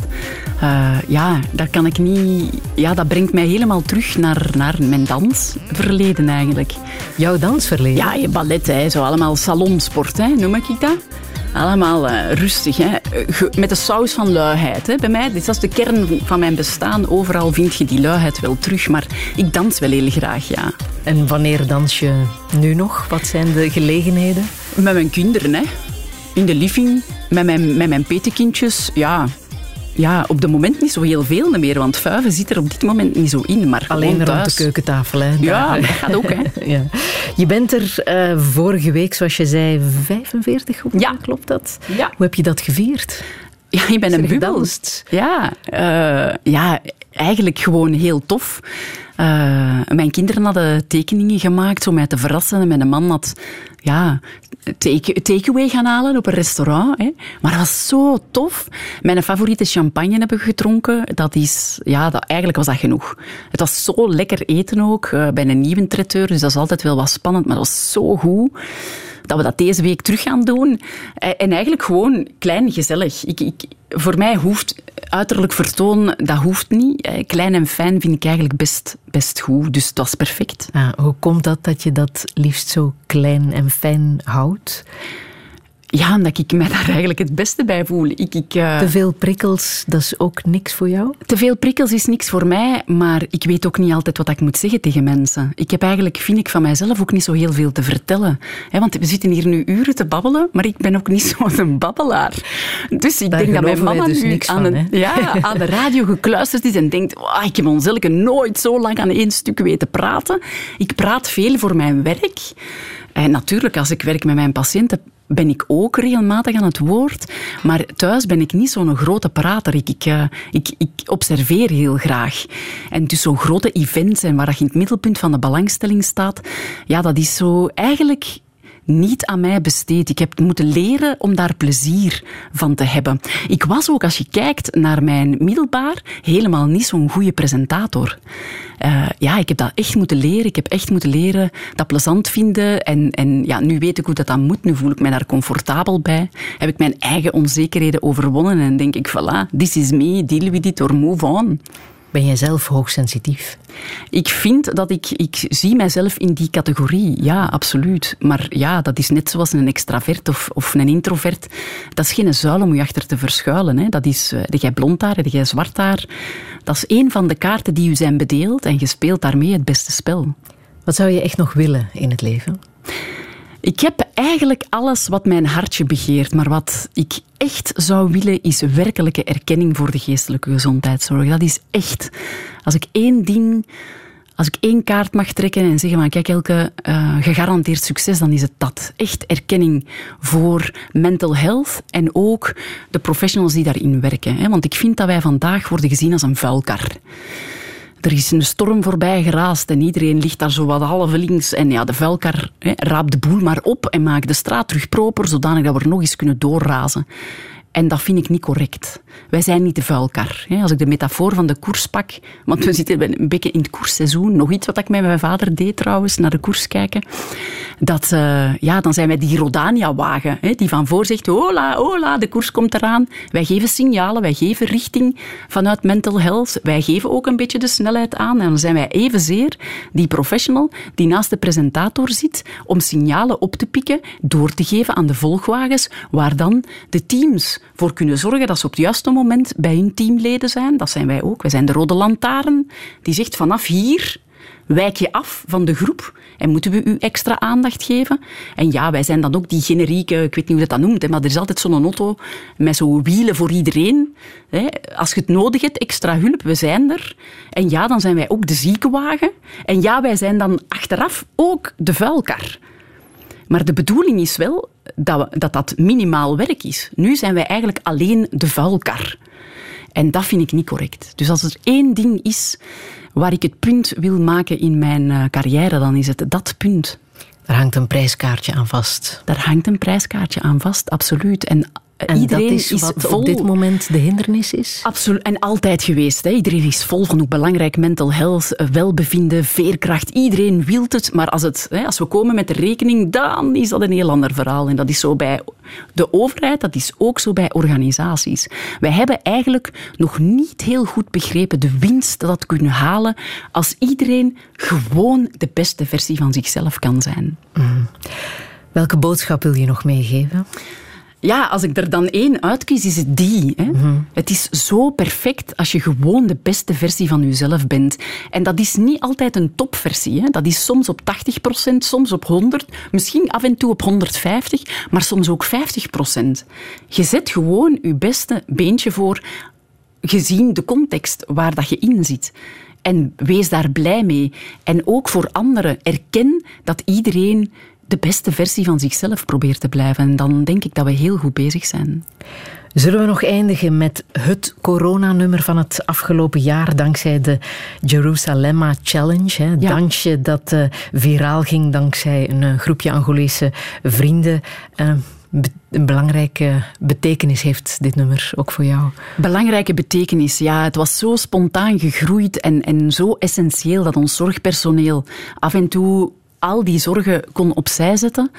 ja, daar kan ik niet... Ja, dat brengt mij helemaal terug naar, naar mijn dansverleden eigenlijk. Jouw dansverleden? Ja, je ballet, hè, zo allemaal salonsport, hè, noem ik dat. Allemaal uh, rustig, hè. met de saus van luiheid. Hè. Bij mij, dit is de kern van mijn bestaan. Overal vind je die luiheid wel terug, maar ik dans wel heel graag, ja. En wanneer dans je nu nog? Wat zijn de gelegenheden? Met mijn kinderen, hè. In de living, met mijn, met mijn petekindjes, ja ja, op het moment niet zo heel veel meer, want vuiven zit er op dit moment niet zo in. Maar Alleen rond de keukentafel. Hè, ja, dat gaat ook. Hè. [LAUGHS] ja. Je bent er uh, vorige week, zoals je zei, 45 op. Ja. Klopt dat? Ja. Hoe heb je dat gevierd? Ja, je bent een bubbel. Ja, uh, ja, eigenlijk gewoon heel tof. Uh, mijn kinderen hadden tekeningen gemaakt om mij te verrassen. En mijn man had ja, take, takeaway gaan halen op een restaurant. Hè. Maar dat was zo tof. Mijn favoriete champagne hebben gedronken. Dat is, ja, dat, eigenlijk was dat genoeg. Het was zo lekker eten ook, uh, bij een nieuwe traiteur. Dus dat is altijd wel wat spannend, maar dat was zo goed dat we dat deze week terug gaan doen. Eh, en eigenlijk gewoon klein, gezellig. Ik, voor mij hoeft uiterlijk vertoon, dat hoeft niet. Eh, klein en fijn vind ik eigenlijk best, best goed. Dus dat was perfect. Ah, hoe komt dat dat je dat liefst zo klein en fijn houdt? Ja, omdat ik mij daar eigenlijk het beste bij voel. Ik, ik, uh... Te veel prikkels, dat is ook niks voor jou? Te veel prikkels is niks voor mij, maar ik weet ook niet altijd wat ik moet zeggen tegen mensen. Ik heb eigenlijk, vind ik, van mijzelf ook niet zo heel veel te vertellen. want we zitten hier nu uren te babbelen, maar ik ben ook niet [LAUGHS] zo'n babbelaar. Dus ik denk dat mijn mama dus nu aan, van, ja, aan de radio gekluisterd is en denkt, oh, ik heb onzelke nooit zo lang aan één stuk weten praten. Ik praat veel voor mijn werk. En natuurlijk, als ik werk met mijn patiënten, ben ik ook regelmatig aan het woord. Maar thuis ben ik niet zo'n grote prater. Ik, ik, eh, ik, observeer heel graag. En dus zo'n grote events en waar je in het middelpunt van de belangstelling staat, ja, dat is zo eigenlijk niet aan mij besteed. Ik heb moeten leren om daar plezier van te hebben. Ik was ook, als je kijkt naar mijn middelbaar, helemaal niet zo'n goede presentator. Uh, ja, ik heb dat echt moeten leren. Ik heb echt moeten leren dat plezant vinden. En, en ja, nu weet ik hoe dat dan moet. Nu voel ik mij daar comfortabel bij. Heb ik mijn eigen onzekerheden overwonnen en denk ik, voilà, this is me, deal with it or move on. Ben jij zelf hoogsensitief? Ik vind dat ik, ik zie mijzelf in die categorie. Ja, absoluut. Maar ja, dat is net zoals een extravert of, of een introvert. Dat is geen zuil om je achter te verschuilen. Hè. Dat is, uh, heb jij blond haar, heb jij zwart haar. Dat is een van de kaarten die u zijn bedeeld en je speelt daarmee het beste spel. Wat zou je echt nog willen in het leven? Ik heb eigenlijk alles wat mijn hartje begeert, maar wat ik echt zou willen is werkelijke erkenning voor de geestelijke gezondheidszorg. Dat is echt. Als ik één ding, als ik één kaart mag trekken en zeggen van kijk Elke, uh, gegarandeerd succes, dan is het dat. Echt erkenning voor mental health en ook de professionals die daarin werken. Want ik vind dat wij vandaag worden gezien als een vuilkar er is een storm voorbij geraast en iedereen ligt daar zo wat half links. En ja, de vuilkar raapt de boel maar op en maakt de straat terug proper, zodanig dat we er nog eens kunnen doorrazen. En dat vind ik niet correct. Wij zijn niet de vuilkar. Als ik de metafoor van de koers pak, want we zitten een beetje in het koersseizoen, nog iets wat ik met mijn vader deed trouwens, naar de koers kijken, dat, uh, ja, dan zijn wij die Rodania-wagen, die van voor zegt, hola, hola, de koers komt eraan. Wij geven signalen, wij geven richting vanuit mental health, wij geven ook een beetje de snelheid aan en dan zijn wij evenzeer die professional die naast de presentator zit om signalen op te pikken, door te geven aan de volgwagens, waar dan de teams voor kunnen zorgen dat ze op het juiste moment bij hun teamleden zijn. Dat zijn wij ook. Wij zijn de rode lantaarn. Die zegt vanaf hier wijk je af van de groep en moeten we u extra aandacht geven. En ja, wij zijn dan ook die generieke, ik weet niet hoe dat, dat noemt, maar er is altijd zo'n auto met zo'n wielen voor iedereen. Als je het nodig hebt, extra hulp, we zijn er. En ja, dan zijn wij ook de ziekenwagen. En ja, wij zijn dan achteraf ook de vuilkar. Maar de bedoeling is wel dat, dat dat minimaal werk is. Nu zijn wij eigenlijk alleen de vuilkar. En dat vind ik niet correct. Dus als er één ding is waar ik het punt wil maken in mijn eh, carrière, dan is het dat punt. Daar hangt een prijskaartje aan vast. Daar hangt een prijskaartje aan vast, absoluut. En en Iedereen dat is, wat vol... op dit moment de hindernis is? Absoluut. En altijd geweest. Hè. Iedereen is vol van hoe belangrijk mental health, eh, welbevinden, veerkracht. Iedereen wil het. Maar als, het, hè, als we komen met de rekening, dan is dat een heel ander verhaal. En dat is zo bij de overheid, dat is ook zo bij organisaties. Wij hebben eigenlijk nog niet heel goed begrepen de winst dat dat kunnen halen als iedereen gewoon de beste versie van zichzelf kan zijn. Mm. Welke boodschap wil je nog meegeven? Ja, als ik er dan één uitkies, is het die. Hè? Mhm. Het is zo perfect als je gewoon de beste versie van jezelf bent. En dat is niet altijd een topversie. Hè? Dat is soms op 80%, soms op 100%, misschien af en toe op 150%, maar soms ook 50%. Je zet gewoon je beste beentje voor, gezien de context waar dat je in zit. En wees daar blij mee. En ook voor anderen, erken dat iedereen de beste versie van zichzelf probeert te blijven. En dan denk ik dat we heel goed bezig zijn. Zullen we nog eindigen met het coronanummer van het afgelopen jaar, dankzij de Jerusalemma Challenge. Hè? Dansje dat uh, viraal ging dankzij een uh, groepje Angolese vrienden. Uh, een belangrijke betekenis heeft dit nummer ook voor jou? Belangrijke betekenis, ja. Het was zo spontaan gegroeid en, en zo essentieel dat ons zorgpersoneel af en toe al die zorgen kon opzij zetten.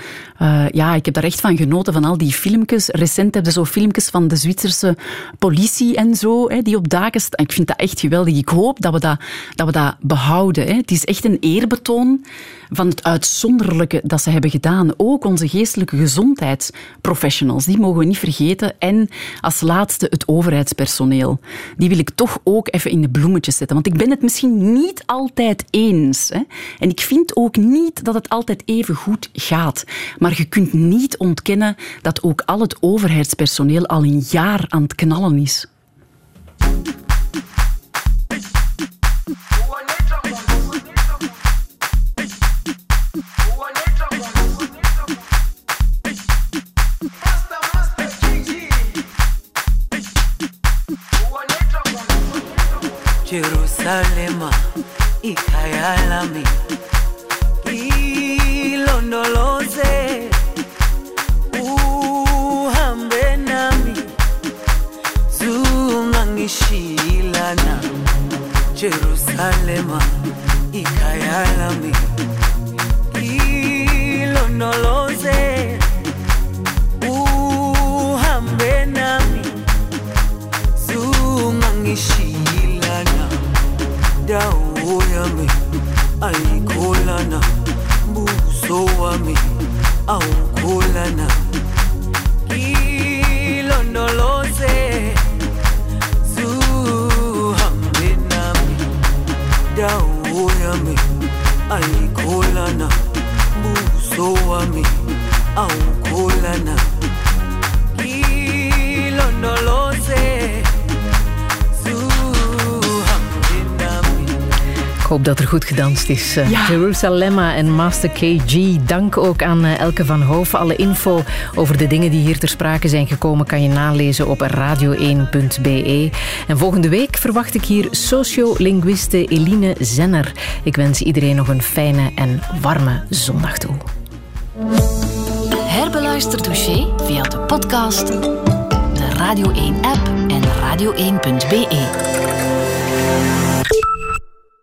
Uh, ja, ik heb daar echt van genoten, van al die filmpjes. Recent hebben ze zo filmpjes van de Zwitserse politie en zo, hè, die op daken staan. Ik vind dat echt geweldig. Ik hoop dat we dat, dat, we dat behouden. Hè. Het is echt een eerbetoon van het uitzonderlijke dat ze hebben gedaan. Ook onze geestelijke gezondheidsprofessionals, die mogen we niet vergeten. En als laatste het overheidspersoneel. Die wil ik toch ook even in de bloemetjes zetten. Want ik ben het misschien niet altijd eens. Hè. En ik vind ook niet dat het altijd even goed gaat. Maar je kunt niet ontkennen dat ook al het overheidspersoneel al een jaar aan het knallen is. Jerusalema ikhaya lami ilondoloze uhambe nami zungangishilana Jerusalema ikhaya lami ilondoloze uhambe nami zungangishilana dawo yami ayikholana buso wami awukholana. Ilondoloze zuhambe nami. Dawo yami ayikholana buso wami awukholana. Ilondoloze hoop dat er goed gedanst is. Uh, ja. Jerusalemma en Master KG. Dank ook aan uh, Elke van Hoof. Alle info over de dingen die hier ter sprake zijn gekomen kan je nalezen op radio1.be. En volgende week verwacht ik hier sociolinguiste Eline Zenner. Ik wens iedereen nog een fijne en warme zondag toe. Herbeluister dossier via de podcast, de Radio 1-app en radio1.be.